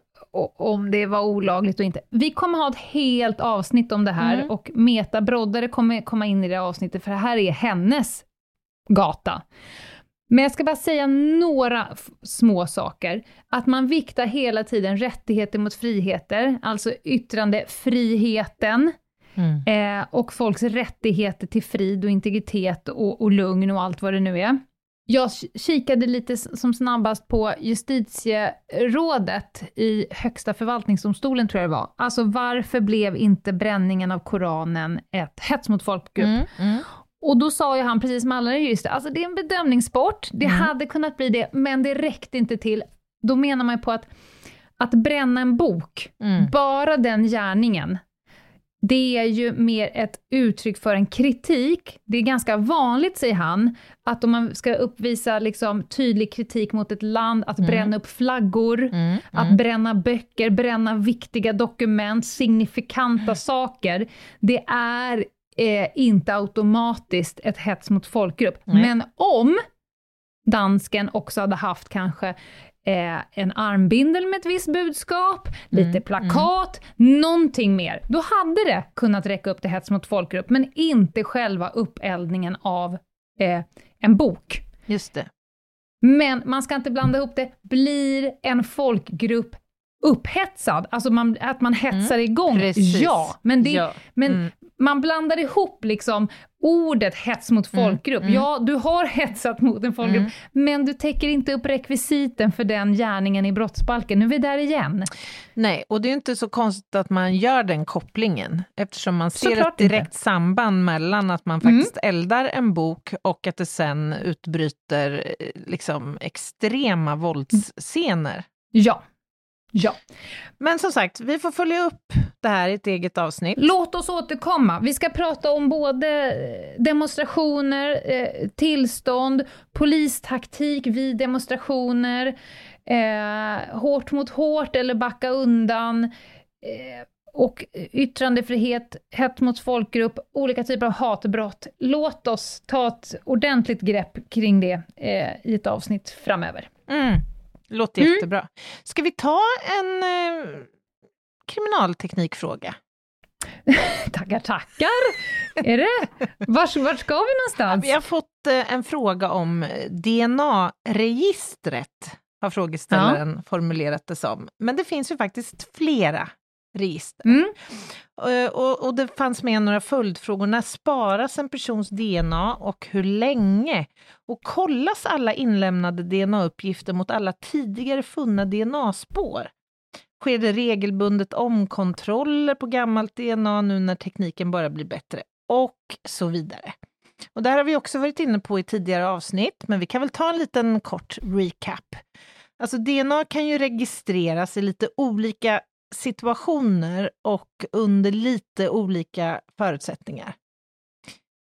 om det var olagligt och inte. Vi kommer ha ett helt avsnitt om det här Mm. och Meta Broddare kommer komma in i det avsnittet, för det här är hennes gata. Men jag ska bara säga några små saker. Att man viktar hela tiden rättigheter mot friheter, alltså yttrandefriheten, Mm. eh, och folks rättigheter till frid och integritet och, och lugn och allt vad det nu är. Jag kikade lite som snabbast på justitierådet i Högsta förvaltningsdomstolen, tror jag det var. Alltså varför blev inte bränningen av Koranen ett hets mot folkgrupp? Mm. Mm. Och då sa ju han, precis som alla jurister, alltså det är en bedömningssport, det Mm. hade kunnat bli det, men det räckte inte till. Då menar man ju på att, att bränna en bok, Mm. bara den gärningen, det är ju mer ett uttryck för en kritik. Det är ganska vanligt, säger han, att om man ska uppvisa liksom tydlig kritik mot ett land, att Mm. bränna upp flaggor, Mm. att Mm. bränna böcker, bränna viktiga dokument, signifikanta saker, det är eh, inte automatiskt ett hets mot folkgrupp. Men om dansken också hade haft kanske eh, en armbindel med ett visst budskap, lite Mm, plakat, någonting mer, då hade det kunnat räcka upp till hets mot folkgrupp, men inte själva uppeldningen av eh, en bok. Just det. Men man ska inte blanda ihop det. Blir en folkgrupp upphetsad, alltså man, att man hetsar igång, Mm. Precis. ja. Men, det, Ja. men Mm. man blandar ihop liksom ordet hets mot Mm, folkgrupp. mm. Ja, du har hetsat mot en folkgrupp, Mm. men du täcker inte upp rekvisiten för den gärningen i brottsbalken. Nu är vi där igen. Nej, och det är inte så konstigt att man gör den kopplingen, eftersom man ser Såklart ett direkt inte. samband mellan att man Mm. faktiskt eldar en bok och att det sen utbryter eh, liksom extrema våldsscener. Ja. Ja. Men som sagt, vi får följa upp det här i ett eget avsnitt. Låt oss återkomma. Vi ska prata om både eh, demonstrationer, eh, tillstånd, polistaktik vid demonstrationer, eh, hårt mot hårt eller backa undan, eh, och yttrandefrihet, hets mot folkgrupp, olika typer av hatbrott. Låt oss ta ett ordentligt grepp kring det eh, i ett avsnitt framöver. Mm. Låter Mm. jättebra. Ska vi ta en eh, kriminalteknikfråga? Tackar, tackar! Är det? Vart, vart ska vi någonstans? Vi har fått eh, en fråga om eh, DNA-registret, har frågeställaren formulerat det som. Men det finns ju faktiskt flera register. Mm. Eh, Och, och det fanns med några följdfrågor. När sparas en persons DNA och hur länge? Och kollas alla inlämnade DNA-uppgifter mot alla tidigare funna DNA-spår? Sker det regelbundet omkontroller på gammalt DNA nu när tekniken bara blir bättre? Och så vidare. Och det här har vi också varit inne på i tidigare avsnitt, men vi kan väl ta en liten kort recap. Alltså DNA kan ju registreras i lite olika situationer och under lite olika förutsättningar.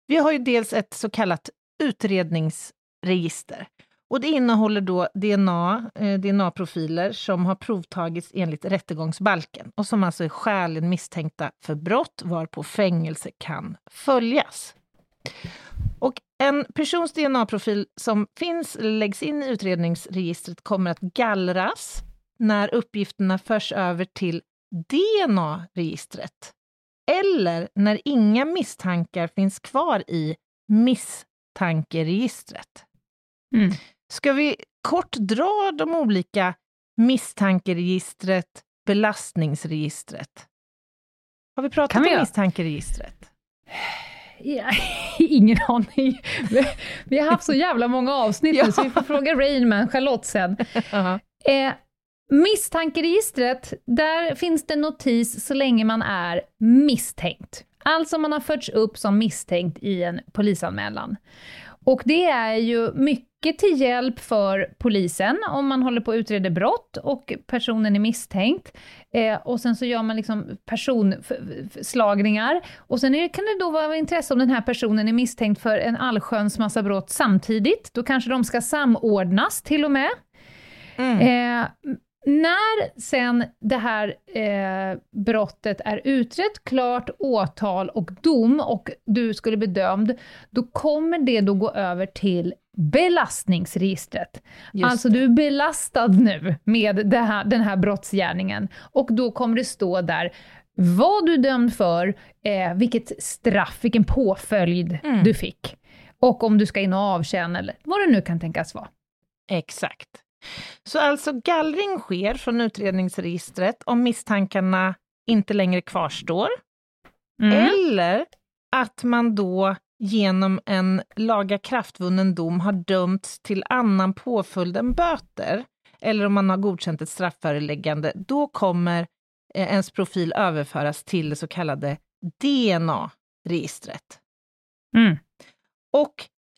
Vi har ju dels ett så kallat utredningsregister. Och det innehåller då DNA, eh, DNA-profiler som har provtagits enligt rättegångsbalken och som alltså är skäligen misstänkta för brott varpå fängelse kan följas. Och en persons DNA-profil som finns läggs in i utredningsregistret kommer att gallras när uppgifterna förs över till DNA-registret eller när inga misstankar finns kvar i misstankeregistret. Mm. Ska vi kort dra de olika misstankeregistret, belastningsregistret? Har vi pratat Kan om misstankeregistret? Ja, ingen aning. Vi, har haft så jävla många avsnitt nu, så vi får fråga Rainman, Charlotte sen. Eh, misstankeregistret, där finns det notis så länge man är misstänkt. Alltså man har förts upp som misstänkt i en polisanmälan. Och det är ju mycket till hjälp för polisen om man håller på att utreda brott och personen är misstänkt. Eh, och sen så gör man liksom personslagningar. Och sen är, kan det då vara av intresse om den här personen är misstänkt för en allsköns massa brott samtidigt. Då kanske de ska samordnas till och med. Mm. Eh, när sen det här eh, brottet är utrett, klart, åtal och dom och du skulle bli dömd, då kommer det då gå över till belastningsregistret. Just alltså det. du är belastad nu med här, den här brottsgärningen och då kommer det stå där vad du är dömd för, eh, vilket straff, vilken påföljd Mm. du fick och om du ska in och avtjäna eller vad det nu kan tänkas vara. Exakt. Så alltså gallring sker från utredningsregistret om misstankarna inte längre kvarstår, Mm. eller att man då genom en lagakraftvunnen dom har dömts till annan påföljd än böter, eller om man har godkänt ett strafföreläggande, då kommer eh, ens profil överföras till det så kallade DNA-registret. Mm. Och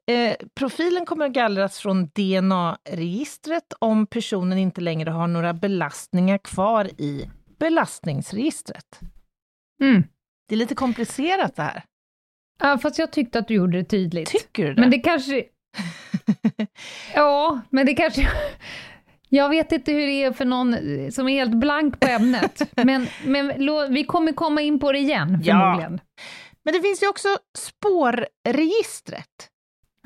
eh, profilen kommer att gallras från DNA-registret om personen inte längre har några belastningar kvar i belastningsregistret. Mm. Det är lite komplicerat det här. Ja, fast jag tyckte att du gjorde det tydligt. Tycker du det? Men det kanske... Ja, men det kanske... Jag vet inte hur det är för någon som är helt blank på ämnet, men, men vi kommer komma in på det igen Ja. förmodligen. Men det finns ju också spårregistret.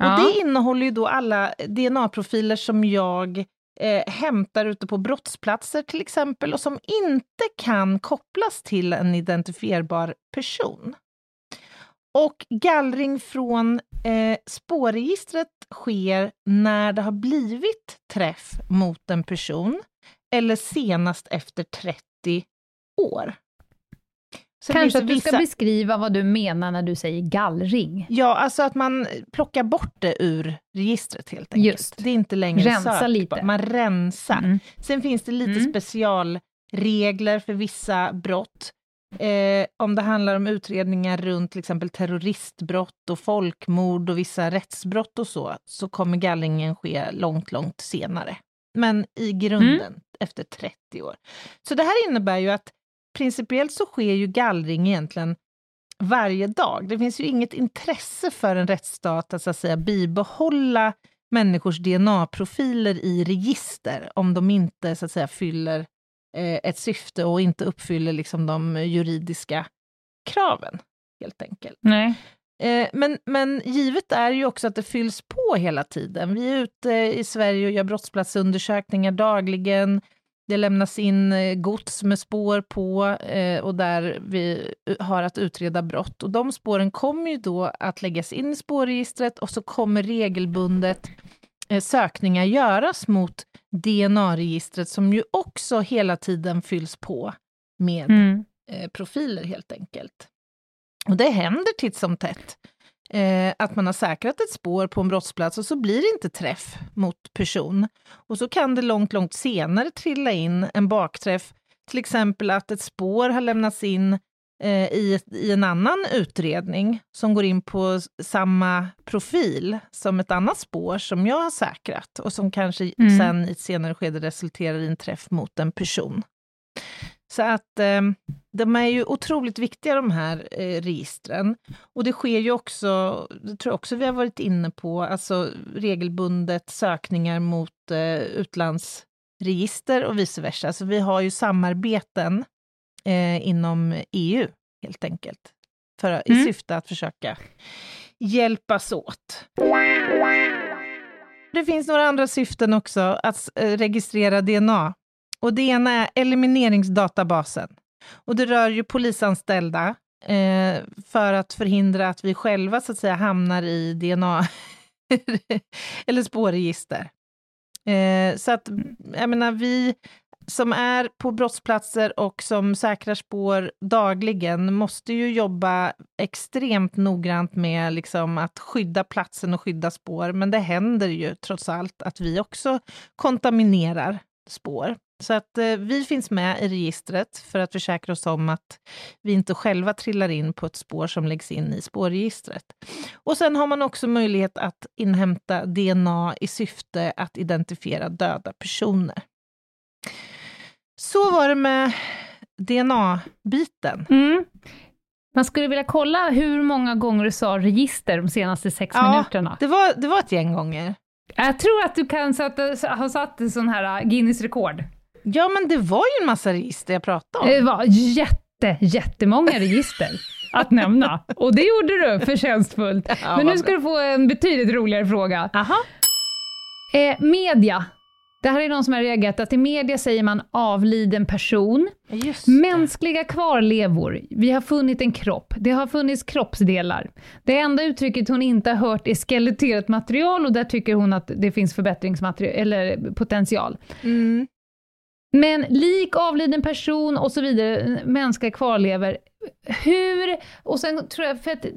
Ja. Och det innehåller ju då alla DNA-profiler som jag eh, hämtar ute på brottsplatser till exempel och som inte kan kopplas till en identifierbar person. Och gallring från eh, spårregistret sker när det har blivit träff mot en person eller senast efter 30 år. Finns Kanske att du ska vissa- beskriva vad du menar när du säger gallring. Ja, alltså att man plockar bort det ur registret helt enkelt. Just. Det är inte längre Rensa sökbart. lite. Man rensar. Mm. Sen finns det lite Mm. specialregler för vissa brott. Eh, om det handlar om utredningar runt till exempel terroristbrott och folkmord och vissa rättsbrott och så, så kommer gallringen ske långt, långt senare. Men i grunden Mm. efter 30 år. Så det här innebär ju att principiellt så sker ju gallring egentligen varje dag. Det finns ju inget intresse för en rättsstat att, så att säga, bibehålla människors DNA-profiler i register om de inte så att säga, fyller eh, ett syfte och inte uppfyller liksom, de juridiska kraven, helt enkelt. Nej. Eh, men, men givet är ju också att det fylls på hela tiden. Vi är ute i Sverige och gör brottsplatsundersökningar dagligen. Det lämnas in eh, gods med spår på eh, och där vi har att utreda brott. Och de spåren kommer ju då att läggas in i spårregistret och så kommer regelbundet eh, sökningar göras mot DNA-registret som ju också hela tiden fylls på med Mm. eh, profiler helt enkelt. Och det händer titt som tätt eh, att man har säkrat ett spår på en brottsplats och så blir det inte träff mot person. Och så kan det långt, långt senare trilla in en bakträff, till exempel att ett spår har lämnats in eh, i, i en annan utredning som går in på samma profil som ett annat spår som jag har säkrat och som kanske Mm. sen i ett senare skede resulterar i en träff mot en person. Så att eh, de är ju otroligt viktiga de här eh, registren. Och det sker ju också, det tror jag också vi har varit inne på, alltså regelbundet sökningar mot eh, utlandsregister och vice versa. Så vi har ju samarbeten eh, inom EU helt enkelt, för, i Mm. syfte att försöka hjälpas åt. Det finns några andra syften också att eh, registrera DNA. Och det ena är elimineringsdatabasen. Och det rör ju polisanställda eh, för att förhindra att vi själva så att säga hamnar i DNA eller spårregister. Eh, så att, jag menar, vi som är på brottsplatser och som säkrar spår dagligen måste ju jobba extremt noggrant med liksom att skydda platsen och skydda spår. Men det händer ju trots allt att vi också kontaminerar spår. Så att eh, vi finns med i registret för att försäkra oss om att vi inte själva trillar in på ett spår som läggs in i spårregistret. Och sen har man också möjlighet att inhämta DNA i syfte att identifiera döda personer. Så var det med DNA-biten. Mm. Man skulle vilja kolla hur många gånger du sa register de senaste sex Ja. minuterna. Det var, det var ett gäng gånger. Jag tror att du kan sätta, ha satt en sån här uh, Guinness-rekord. Ja, men det var ju en massa register jag pratade om. Det var jätte, jättemånga register att nämna. Och det gjorde du förtjänstfullt. Ja, Men nu ska du få en betydligt roligare fråga. Aha. Eh, media. Det här är någon som har reagerat att i media säger man avliden person. Mänskliga kvarlevor. Vi har funnit en kropp. Det har funnits kroppsdelar. Det enda uttrycket hon inte har hört är skeletterat material och där tycker hon att det finns förbättringsmaterial, eller potential. Mm. Men lik avliden person och så vidare, mänskliga kvarlevor. Hur, och sen tror jag, för att eh,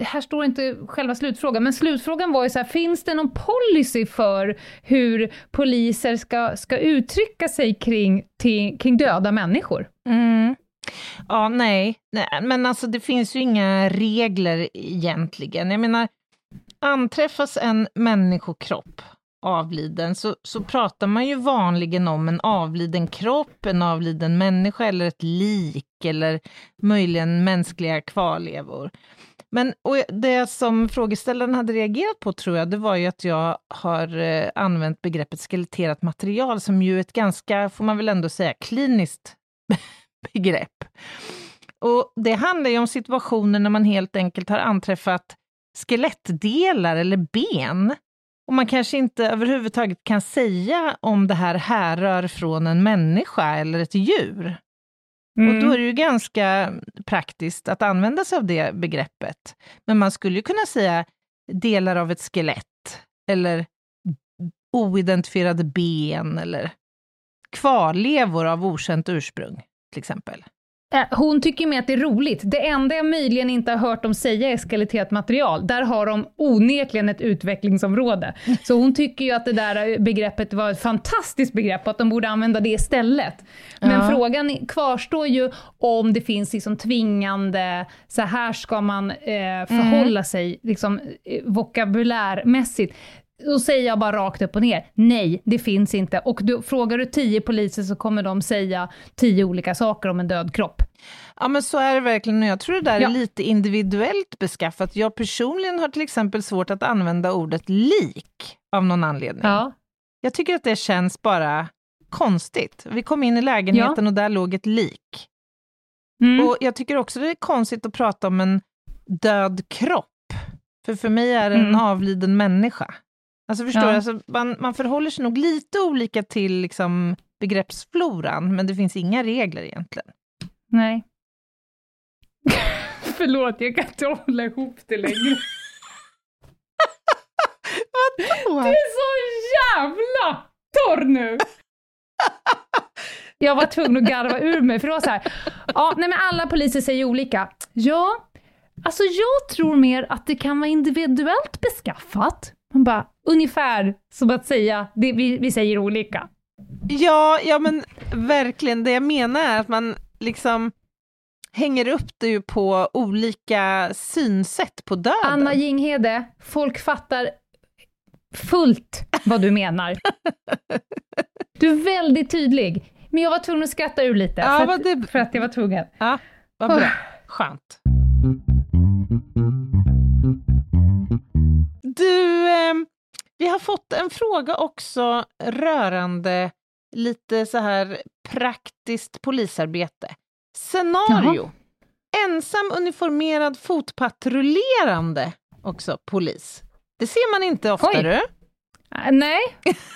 här står inte själva slutfrågan, men slutfrågan var ju så här, finns det någon policy för hur poliser ska, ska uttrycka sig kring, till, kring döda människor? Mm. Ja, nej. nej. Men alltså det finns ju inga regler egentligen. Jag menar, anträffas en människokropp avliden så, så pratar man ju vanligen om en avliden kropp, en avliden människa eller ett lik eller möjligen mänskliga kvarlevor. Men och det som frågeställaren hade reagerat på tror jag, det var ju att jag har eh, använt begreppet skeletterat material som ju är ett ganska, får man väl ändå säga, kliniskt begrepp. Och det handlar ju om situationer när man helt enkelt har anträffat skelettdelar eller ben och man kanske inte överhuvudtaget kan säga om det här härrör från en människa eller ett djur. Och då är det ju ganska praktiskt att använda sig av det begreppet. Men man skulle ju kunna säga delar av ett skelett, eller oidentifierade ben, eller kvarlevor av okänt ursprung, till exempel. Eh, Hon tycker med att det är roligt. Det enda jag möjligen inte har hört dem säga är skeletterat material. Där har de onekligen ett utvecklingsområde. Så hon tycker ju att det där begreppet var ett fantastiskt begrepp och att de borde använda det istället. Men Ja. frågan kvarstår ju om det finns liksom tvingande, så här ska man eh, förhålla sig liksom, eh, vokabulärmässigt. Då säger jag bara rakt upp och ner, nej, det finns inte. Och du, frågar du tio poliser så kommer de säga tio olika saker om en död kropp. Ja, men så är det verkligen. Och jag tror det där Ja. är lite individuellt beskaffat. Jag personligen har till exempel svårt att använda ordet lik av någon anledning. Ja. Jag tycker att det känns bara konstigt. Vi kom in i lägenheten och där låg ett lik. Mm. Och jag tycker också det är konstigt att prata om en död kropp. För för mig är det en Mm. avliden människa. Alltså förstår Ja. du, alltså, man, man förhåller sig nog lite olika till liksom, begreppsfloran, men det finns inga regler egentligen. Nej. Förlåt, jag kan inte hålla ihop det längre. Du är så jävla torr nu! Jag var tvungen att garva ur mig, för det var så här. Ja, nej men alla poliser säger olika. Ja, alltså jag tror mer att det kan vara individuellt beskaffat. Man bara, ungefär som att säga, det, vi, vi säger olika. Ja, ja men verkligen. Det jag menar är att man liksom hänger upp det ju på olika synsätt på döden. Anna Jinghede, folk fattar fullt vad du menar. Du är väldigt tydlig. Men jag var tvungen att skratta ur lite, Ja, för, att, det- för att jag var tvungen. Ja, vad bra. Skönt. Du, eh, vi har fått en fråga också rörande lite så här praktiskt polisarbete. Scenario. Ensam uniformerad fotpatrullerande också polis. Det ser man inte ofta Oj. du. Äh, nej,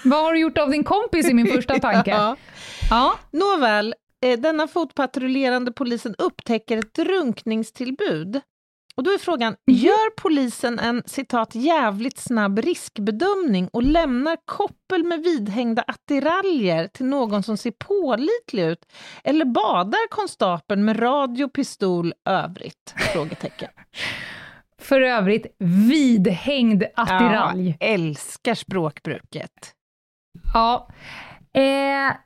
vad har du gjort av din kompis i min första tanke? Ja. Ja. Nåväl, eh, denna fotpatrullerande polisen upptäcker ett drunkningstillbud. Och då är frågan, gör polisen en citat jävligt snabb riskbedömning och lämnar koppel med vidhängda attiraljer till någon som ser pålitlig ut? Eller badar konstapeln med radio, pistol, övrigt? Frågetecken. För övrigt, vidhängd attiralj. Ja, älskar språkbruket. Ja. Eh,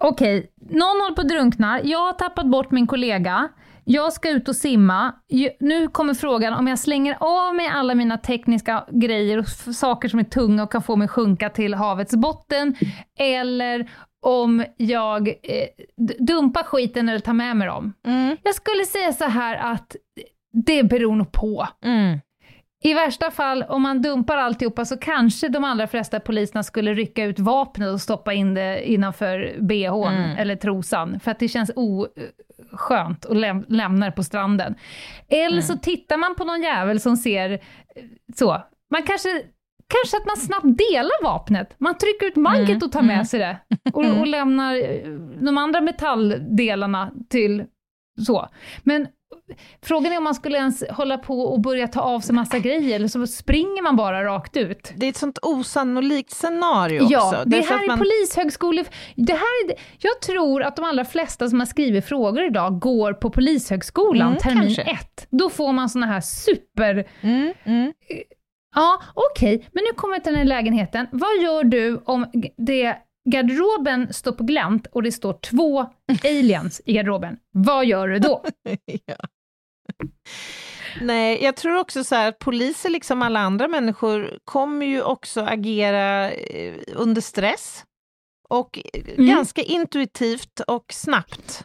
Okej, någon håller på att drunkna. Jag har tappat bort min kollega. Jag ska ut och simma. Nu kommer frågan om jag slänger av mig alla mina tekniska grejer och saker som är tunga och kan få mig sjunka till havets botten. Eller om jag eh, dumpar skiten eller tar med mig dem. Mm. Jag skulle säga så här att det beror nog på. Mm. I värsta fall, om man dumpar alltihopa, så kanske de allra flesta poliserna skulle rycka ut vapnet och stoppa in det innanför bhn Mm. eller trosan, för att det känns oskönt att läm- det på stranden. Eller så tittar man på någon jävel som ser eh, så. Man kanske, kanske att man snabbt delar vapnet. Man trycker ut manket och tar med sig det och, och lämnar eh, de andra metalldelarna till så. Men Frågan är om man skulle ens hålla på och börja ta av sig massa grejer, eller så springer man bara rakt ut. Det är ett sånt osannolikt scenario Ja, också. det därför här är man- polishögskole... Det här är, det- jag tror att de allra flesta som har skrivit frågor idag går på polishögskolan Mm, termin kanske. ett. Då får man såna här super... Mm, mm. Ja, okej, men nu kommer jag till den här lägenheten. Vad gör du om det garderoben står på glänt och det står två aliens i garderoben? Vad gör du då? ja. Nej, jag tror också så här att poliser, liksom alla andra människor, kommer ju också agera eh, under stress. Och eh, Mm. ganska intuitivt och snabbt.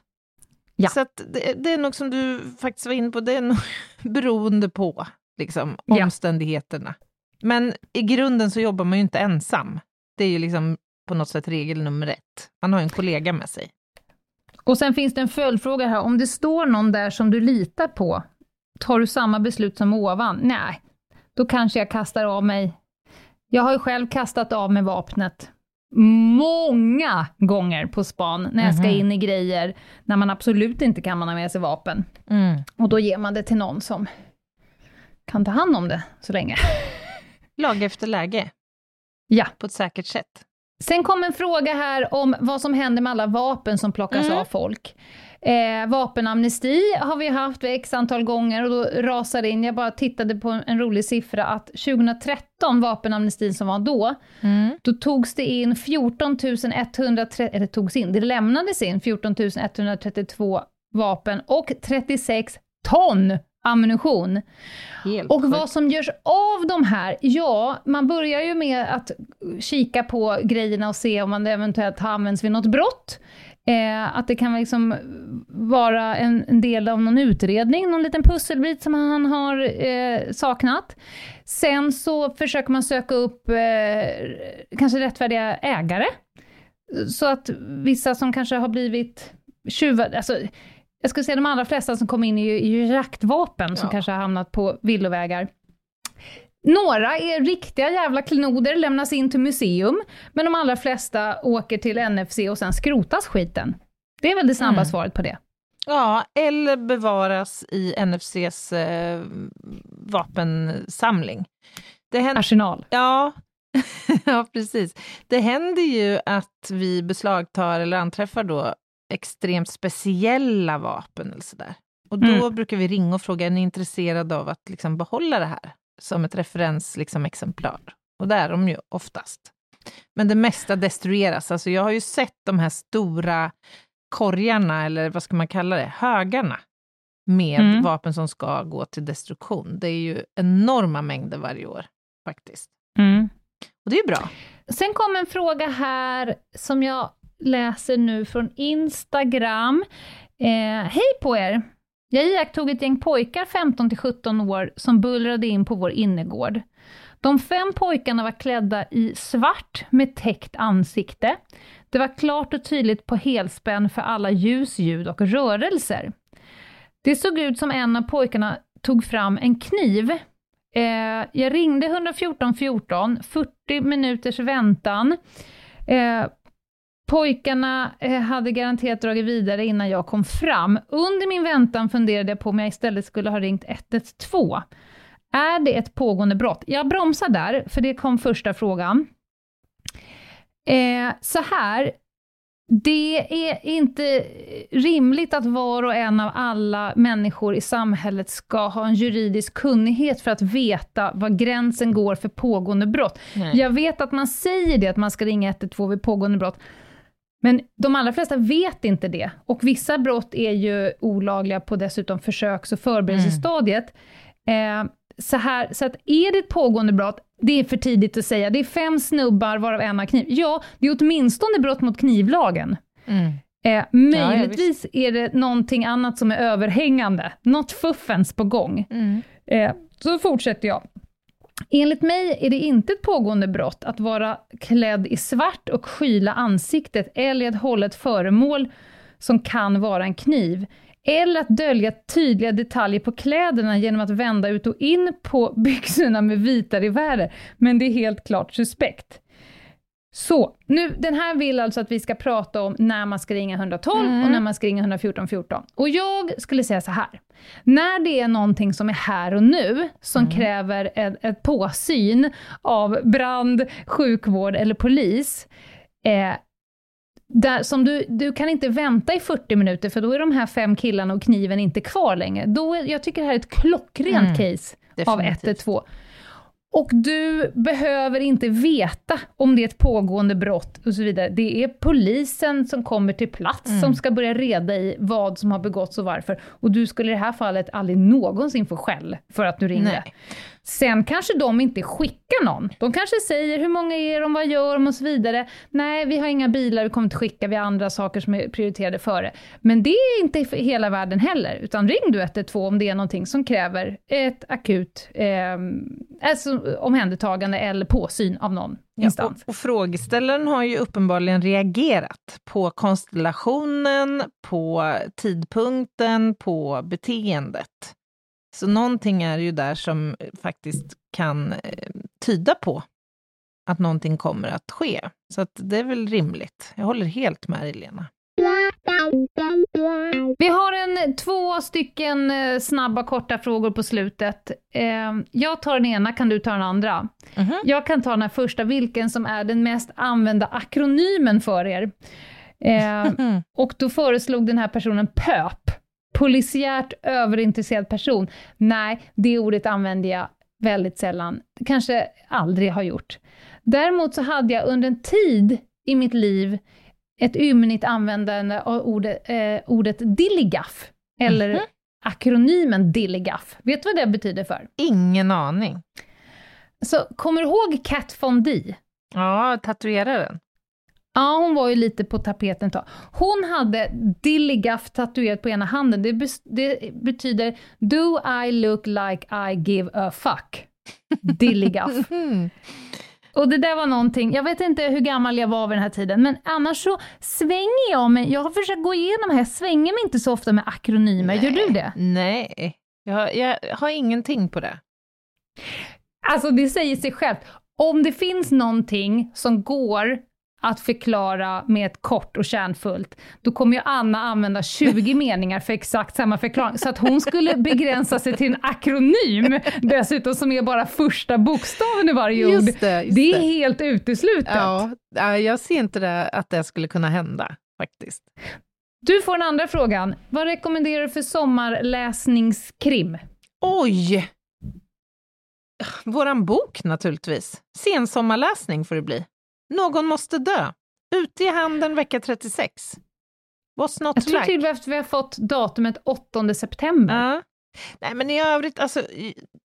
Ja. Så att det, det är nog som du faktiskt var inne på, det är nog beroende på liksom, Ja. omständigheterna. Men i grunden så jobbar man ju inte ensam. Det är ju liksom på något sätt regel nummer ett. Man har ju en kollega med sig. Och sen finns det en följdfråga här. Om det står någon där som du litar på, tar du samma beslut som ovan? Nej, då kanske jag kastar av mig. Jag har ju själv kastat av mig vapnet många gånger på span, när jag ska Mhm. in i grejer, när man absolut inte kan man ha med sig vapen. Och då ger man det till någon som kan ta hand om det så länge. Lag efter läge, Ja. på ett säkert sätt. Sen kom en fråga här om vad som händer med alla vapen som plockas Mm. av folk. Eh, vapenamnesti har vi haft x antal gånger och då rasar det in, jag bara tittade på en, en rolig siffra, att 2013, vapenamnestin som var då, då togs det in 14 130, eller togs in, det lämnades in 14 132 vapen och 36 ton ammunition. Helt Och vad som görs av de här, ja, man börjar ju med att kika på grejerna och se om man eventuellt har använts vid något brott. Eh, att det kan liksom vara en, en del av någon utredning, någon liten pusselbit som han har eh, saknat. Sen så försöker man söka upp eh, kanske rättfärdiga ägare. Så att vissa som kanske har blivit tjuvar, alltså jag skulle säga de allra flesta som kom in är ju, ju jaktvapen som Ja. kanske har hamnat på villovägar. Några är riktiga jävla klenoder, lämnas in till museum, men de allra flesta åker till NFC och sen skrotas skiten. Det är väl det snabba Mm. svaret på det. Ja, eller bevaras i NFCs eh, vapensamling. Det händer, Arsenal. ja, ja, precis. Det händer ju att vi beslagtar eller anträffar då extremt speciella vapen eller sådär. Och då Mm. brukar vi ringa och fråga, är ni intresserade av att liksom behålla det här som ett referensexemplar? Liksom, exemplar? och det är de ju oftast. Men det mesta destrueras. Alltså jag har ju sett de här stora korgarna, eller vad ska man kalla det, högarna med Mm. vapen som ska gå till destruktion. Det är ju enorma mängder varje år faktiskt. Mm. Och det är ju bra. Sen kom en fråga här som jag läser nu från Instagram. Eh, Hej på er! Jag iakttog ett gäng pojkar 15 till 17 år som bullrade in på vår innergård. De fem pojkarna var klädda i svart med täckt ansikte. Det var klart och tydligt på helspänn för alla ljus, ljud och rörelser. Det såg ut som en av pojkarna tog fram en kniv Eh, jag ringde 114 14, 40 minuters väntan. Eh, pojkarna eh, hade garanterat dragit vidare innan jag kom fram. Under min väntan funderade jag på om jag istället skulle ha ringt 112. Är det ett pågående brott? Jag bromsar där, för det kom första frågan. Eh, så här, det är inte rimligt att var och en av alla människor i samhället ska ha en juridisk kunnighet för att veta var gränsen går för pågående brott. Nej. Jag vet att man säger det, att man ska ringa 112 vid pågående brott, Men de allra flesta vet inte det. Och vissa brott är ju olagliga på dessutom försöks och förberedelsestadiet. Eh, så, här, så att är det ett pågående brott, det är för tidigt att säga. Det är fem snubbar varav en har kniv. Ja, det är åtminstone brott mot knivlagen. Mm. Eh, möjligtvis är det någonting annat som är överhängande. Något fuffens på gång. Mm. Eh, så fortsätter jag. Enligt mig är det inte ett pågående brott att vara klädd i svart och skyla ansiktet eller att hålla ett föremål som kan vara en kniv. Eller att dölja tydliga detaljer på kläderna genom att vända ut och in på byxorna med vita revärer. Men det är helt klart suspekt. Så, nu, den här vill alltså att vi ska prata om när man ska ringa 112 Mm. och när man ska ringa 114 14. Och jag skulle säga så här. När det är någonting som är här och nu, som Mm. kräver ett, ett påsyn av brand, sjukvård eller polis, eh, där, som du, du kan inte vänta i 40 minuter, för då är de här fem killarna och kniven inte kvar längre. Då är, jag tycker det här är ett klockrent Mm. case av Definitivt. 112. Och du behöver inte veta om det är ett pågående brott och så vidare. Det är polisen som kommer till plats Mm. som ska börja reda i vad som har begåtts och varför. Och du skulle i det här fallet aldrig någonsin få skäll för att du ringde. Nej. Sen kanske de inte skickar någon. De kanske säger hur många är de, vad gör de och så vidare. Nej, vi har inga bilar, vi kommer inte skicka, vi har andra saker som är prioriterade före. Men det är inte hela världen heller, utan ring du 112 om det är någonting som kräver ett akut eh, alltså omhändertagande eller påsyn av någon Ja, instans. och, och frågeställaren har ju uppenbarligen reagerat på konstellationen, på tidpunkten, på beteendet. Så någonting är ju där som eh, faktiskt kan eh, tyda på att någonting kommer att ske. Så att det är väl rimligt. Jag håller helt med dig, Lena. Vi har en, två stycken eh, snabba korta frågor på slutet. Eh, jag tar den ena, kan du ta den andra? Mhm. Jag kan ta den här första, vilken som är den mest använda akronymen för er. Eh, Mm. och då föreslog den här personen PÖP, polisiärt överintresserad person. Nej, det ordet använder jag väldigt sällan, kanske aldrig har gjort. Däremot så hade jag under en tid i mitt liv ett ymnigt användande av ordet, eh, ordet dilligaff, eller Mhm. akronymen dilligaff. Vet du vad det betyder för? Ingen aning. Så kommer du ihåg Kat Von D? Ja, tatueraren. Ja, hon var ju lite på tapeten ett tag. Hon hade Dilligaff tatuerat på ena handen. Det, det betyder Do I look like I give a fuck? Dilligaff. Mm. Och det där var någonting, jag vet inte hur gammal jag var vid den här tiden, men annars så svänger jag mig, jag har försökt gå igenom här, jag svänger mig inte så ofta med akronymer, gör du det? Nej, jag, jag har ingenting på det. Alltså det säger sig självt. Om det finns någonting som går att förklara med ett kort och kärnfullt, då kommer ju Anna använda 20 meningar för exakt samma förklaring. Så att hon skulle begränsa sig till en akronym, dessutom som är bara första bokstaven i varje ord. Just det, just det är det. helt uteslutet. Ja, ja, jag ser inte det, att det skulle kunna hända faktiskt. Du får den andra frågan. Vad rekommenderar du för sommarläsningskrim? Oj! Våran bok naturligtvis. Sensommarläsning får det bli. Någon måste dö. Ute i handen vecka 36. What's not Jag tror like? till att vi har fått datumet 8 september. Ja. Nej, men i övrigt, alltså,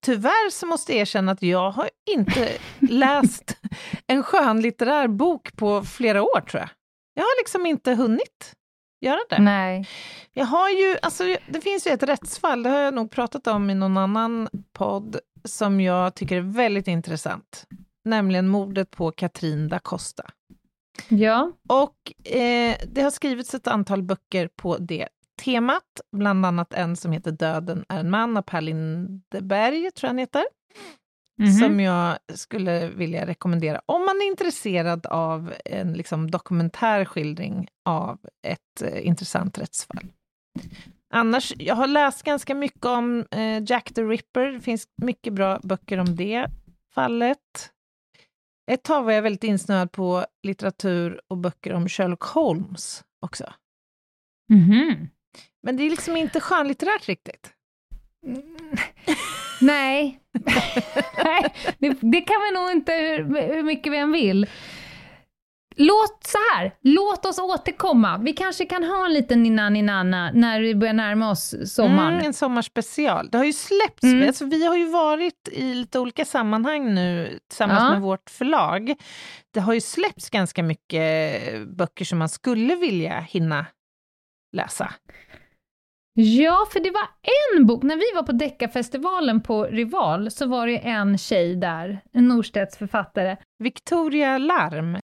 tyvärr så måste jag erkänna att jag har inte läst en skönlitterär bok på flera år, tror jag. Jag har liksom inte hunnit göra det. Nej. Jag har ju, alltså, det finns ju ett rättsfall, det har jag nog pratat om i någon annan podd, som jag tycker är väldigt intressant. Nämligen mordet på Katrin da Costa. Ja. Och eh, det har skrivits ett antal böcker på det temat, bland annat en som heter Döden är en man av Per Lindeberg, tror jag han heter, Mhm. som jag skulle vilja rekommendera om man är intresserad av en liksom, dokumentär skildring av ett eh, intressant rättsfall. Annars, jag har läst ganska mycket om eh, Jack the Ripper, det finns mycket bra böcker om det fallet. Ett tag var jag väldigt insnöad på litteratur och böcker om Sherlock Holmes också. Mhm. Men det är liksom inte skönlitterärt riktigt. Nej, Nej det, det kan vi nog inte hur, hur mycket vi än vill. Låt så här, låt oss återkomma. Vi kanske kan ha en liten Nina Ninana när vi börjar närma oss sommaren. Mm, en sommarspecial. Det har ju släppts, Mm. alltså, vi har ju varit i lite olika sammanhang nu tillsammans Ja. med vårt förlag. Det har ju släppts ganska mycket böcker som man skulle vilja hinna läsa. Ja, för det var en bok, när vi var på Deckarfestivalen på Rival, så var det en tjej där, en Norstedts författare. Victoria Larm.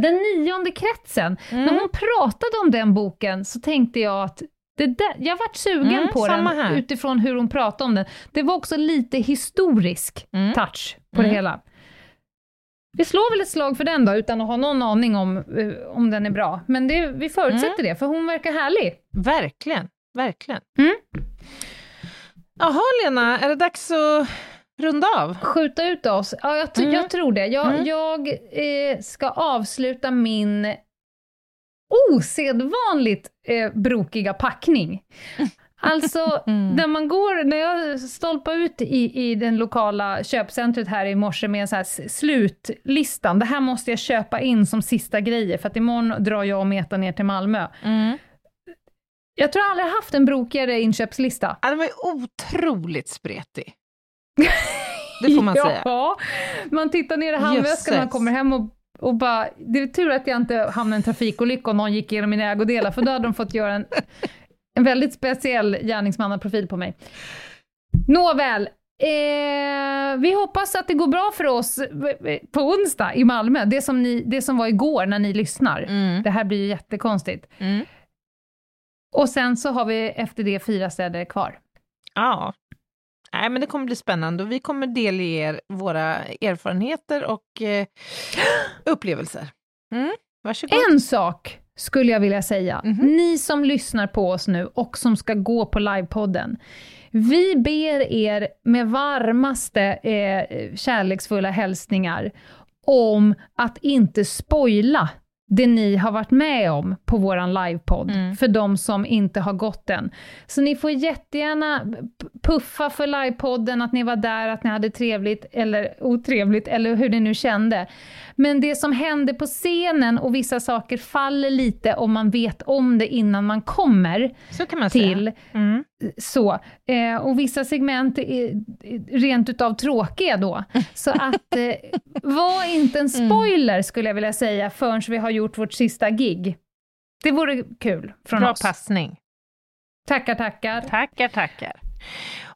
Den nionde kretsen, Mm. när hon pratade om den boken så tänkte jag att det där, jag vart sugen Mm, på den här. utifrån hur hon pratade om den. Det var också lite historisk Mm. touch på Mm. det hela. Vi slår väl ett slag för den då, utan att ha någon aning om, eh, om den är bra. Men det, vi förutsätter Mm. det, för hon verkar härlig. Verkligen, verkligen. Mm. Jaha Lena, är det dags att runda av? Skjuta ut oss? Ja, jag, Mm. jag tror det. Jag, Mm. jag eh, ska avsluta min osedvanligt eh, brokiga packning. Alltså, Mm. när man går, när jag stolpar ut i, i den lokala köpcentret här i morse med en så här slutlistan, det här måste jag köpa in som sista grejer, för att imorgon drar jag och Meta ner till Malmö. Mm. Jag tror jag aldrig haft en brokigare inköpslista. Ja, den var ju otroligt spretig. Det får man säga. Ja, man tittar ner i handväskan när man kommer hem och, och bara, det är tur att jag inte hamnade i en trafikolycka och någon gick igenom mina ägodelar, för då hade de fått göra en, en väldigt speciell gärningsmannaprofil på mig. Nåväl, eh, vi hoppas att det går bra för oss på onsdag i Malmö, det som, ni, det som var igår när ni lyssnar. Mm. Det här blir ju jättekonstigt. Mm. Och sen så har vi efter det fyra städer kvar. Ja. Nej, men det kommer bli spännande och vi kommer delge er våra erfarenheter och eh, upplevelser. Mm. Varsågod. En sak skulle jag vilja säga, Mhm. ni som lyssnar på oss nu och som ska gå på livepodden. Vi ber er med varmaste eh, kärleksfulla hälsningar om att inte spoila det ni har varit med om på våran livepodd, Mm. för de som inte har gått den. Så ni får jättegärna puffa för livepodden, att ni var där, att ni hade trevligt eller otrevligt, eller hur ni nu kände. Men det som händer på scenen och vissa saker faller lite om man vet om det innan man kommer Så kan man till. Mm. Så. Eh, och vissa segment är rent utav tråkiga då. Så att, eh, var inte en spoiler skulle jag vilja säga förrän vi har gjort vårt sista gig. Det vore kul från Bra oss. passning. Tackar, tackar. Tackar, tackar.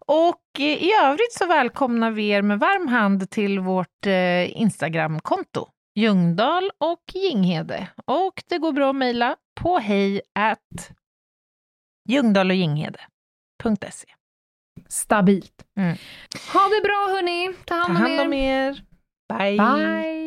Och eh, i övrigt så välkomnar vi er med varm hand till vårt eh, Instagramkonto, Ljungdahl och Ginghede. Och det går bra att mejla på hej at Ljungdahl och Ginghede.se. Stabilt. Mm. Ha det bra hörni. Ta Ta hand om hand er. om er. Bye. Bye.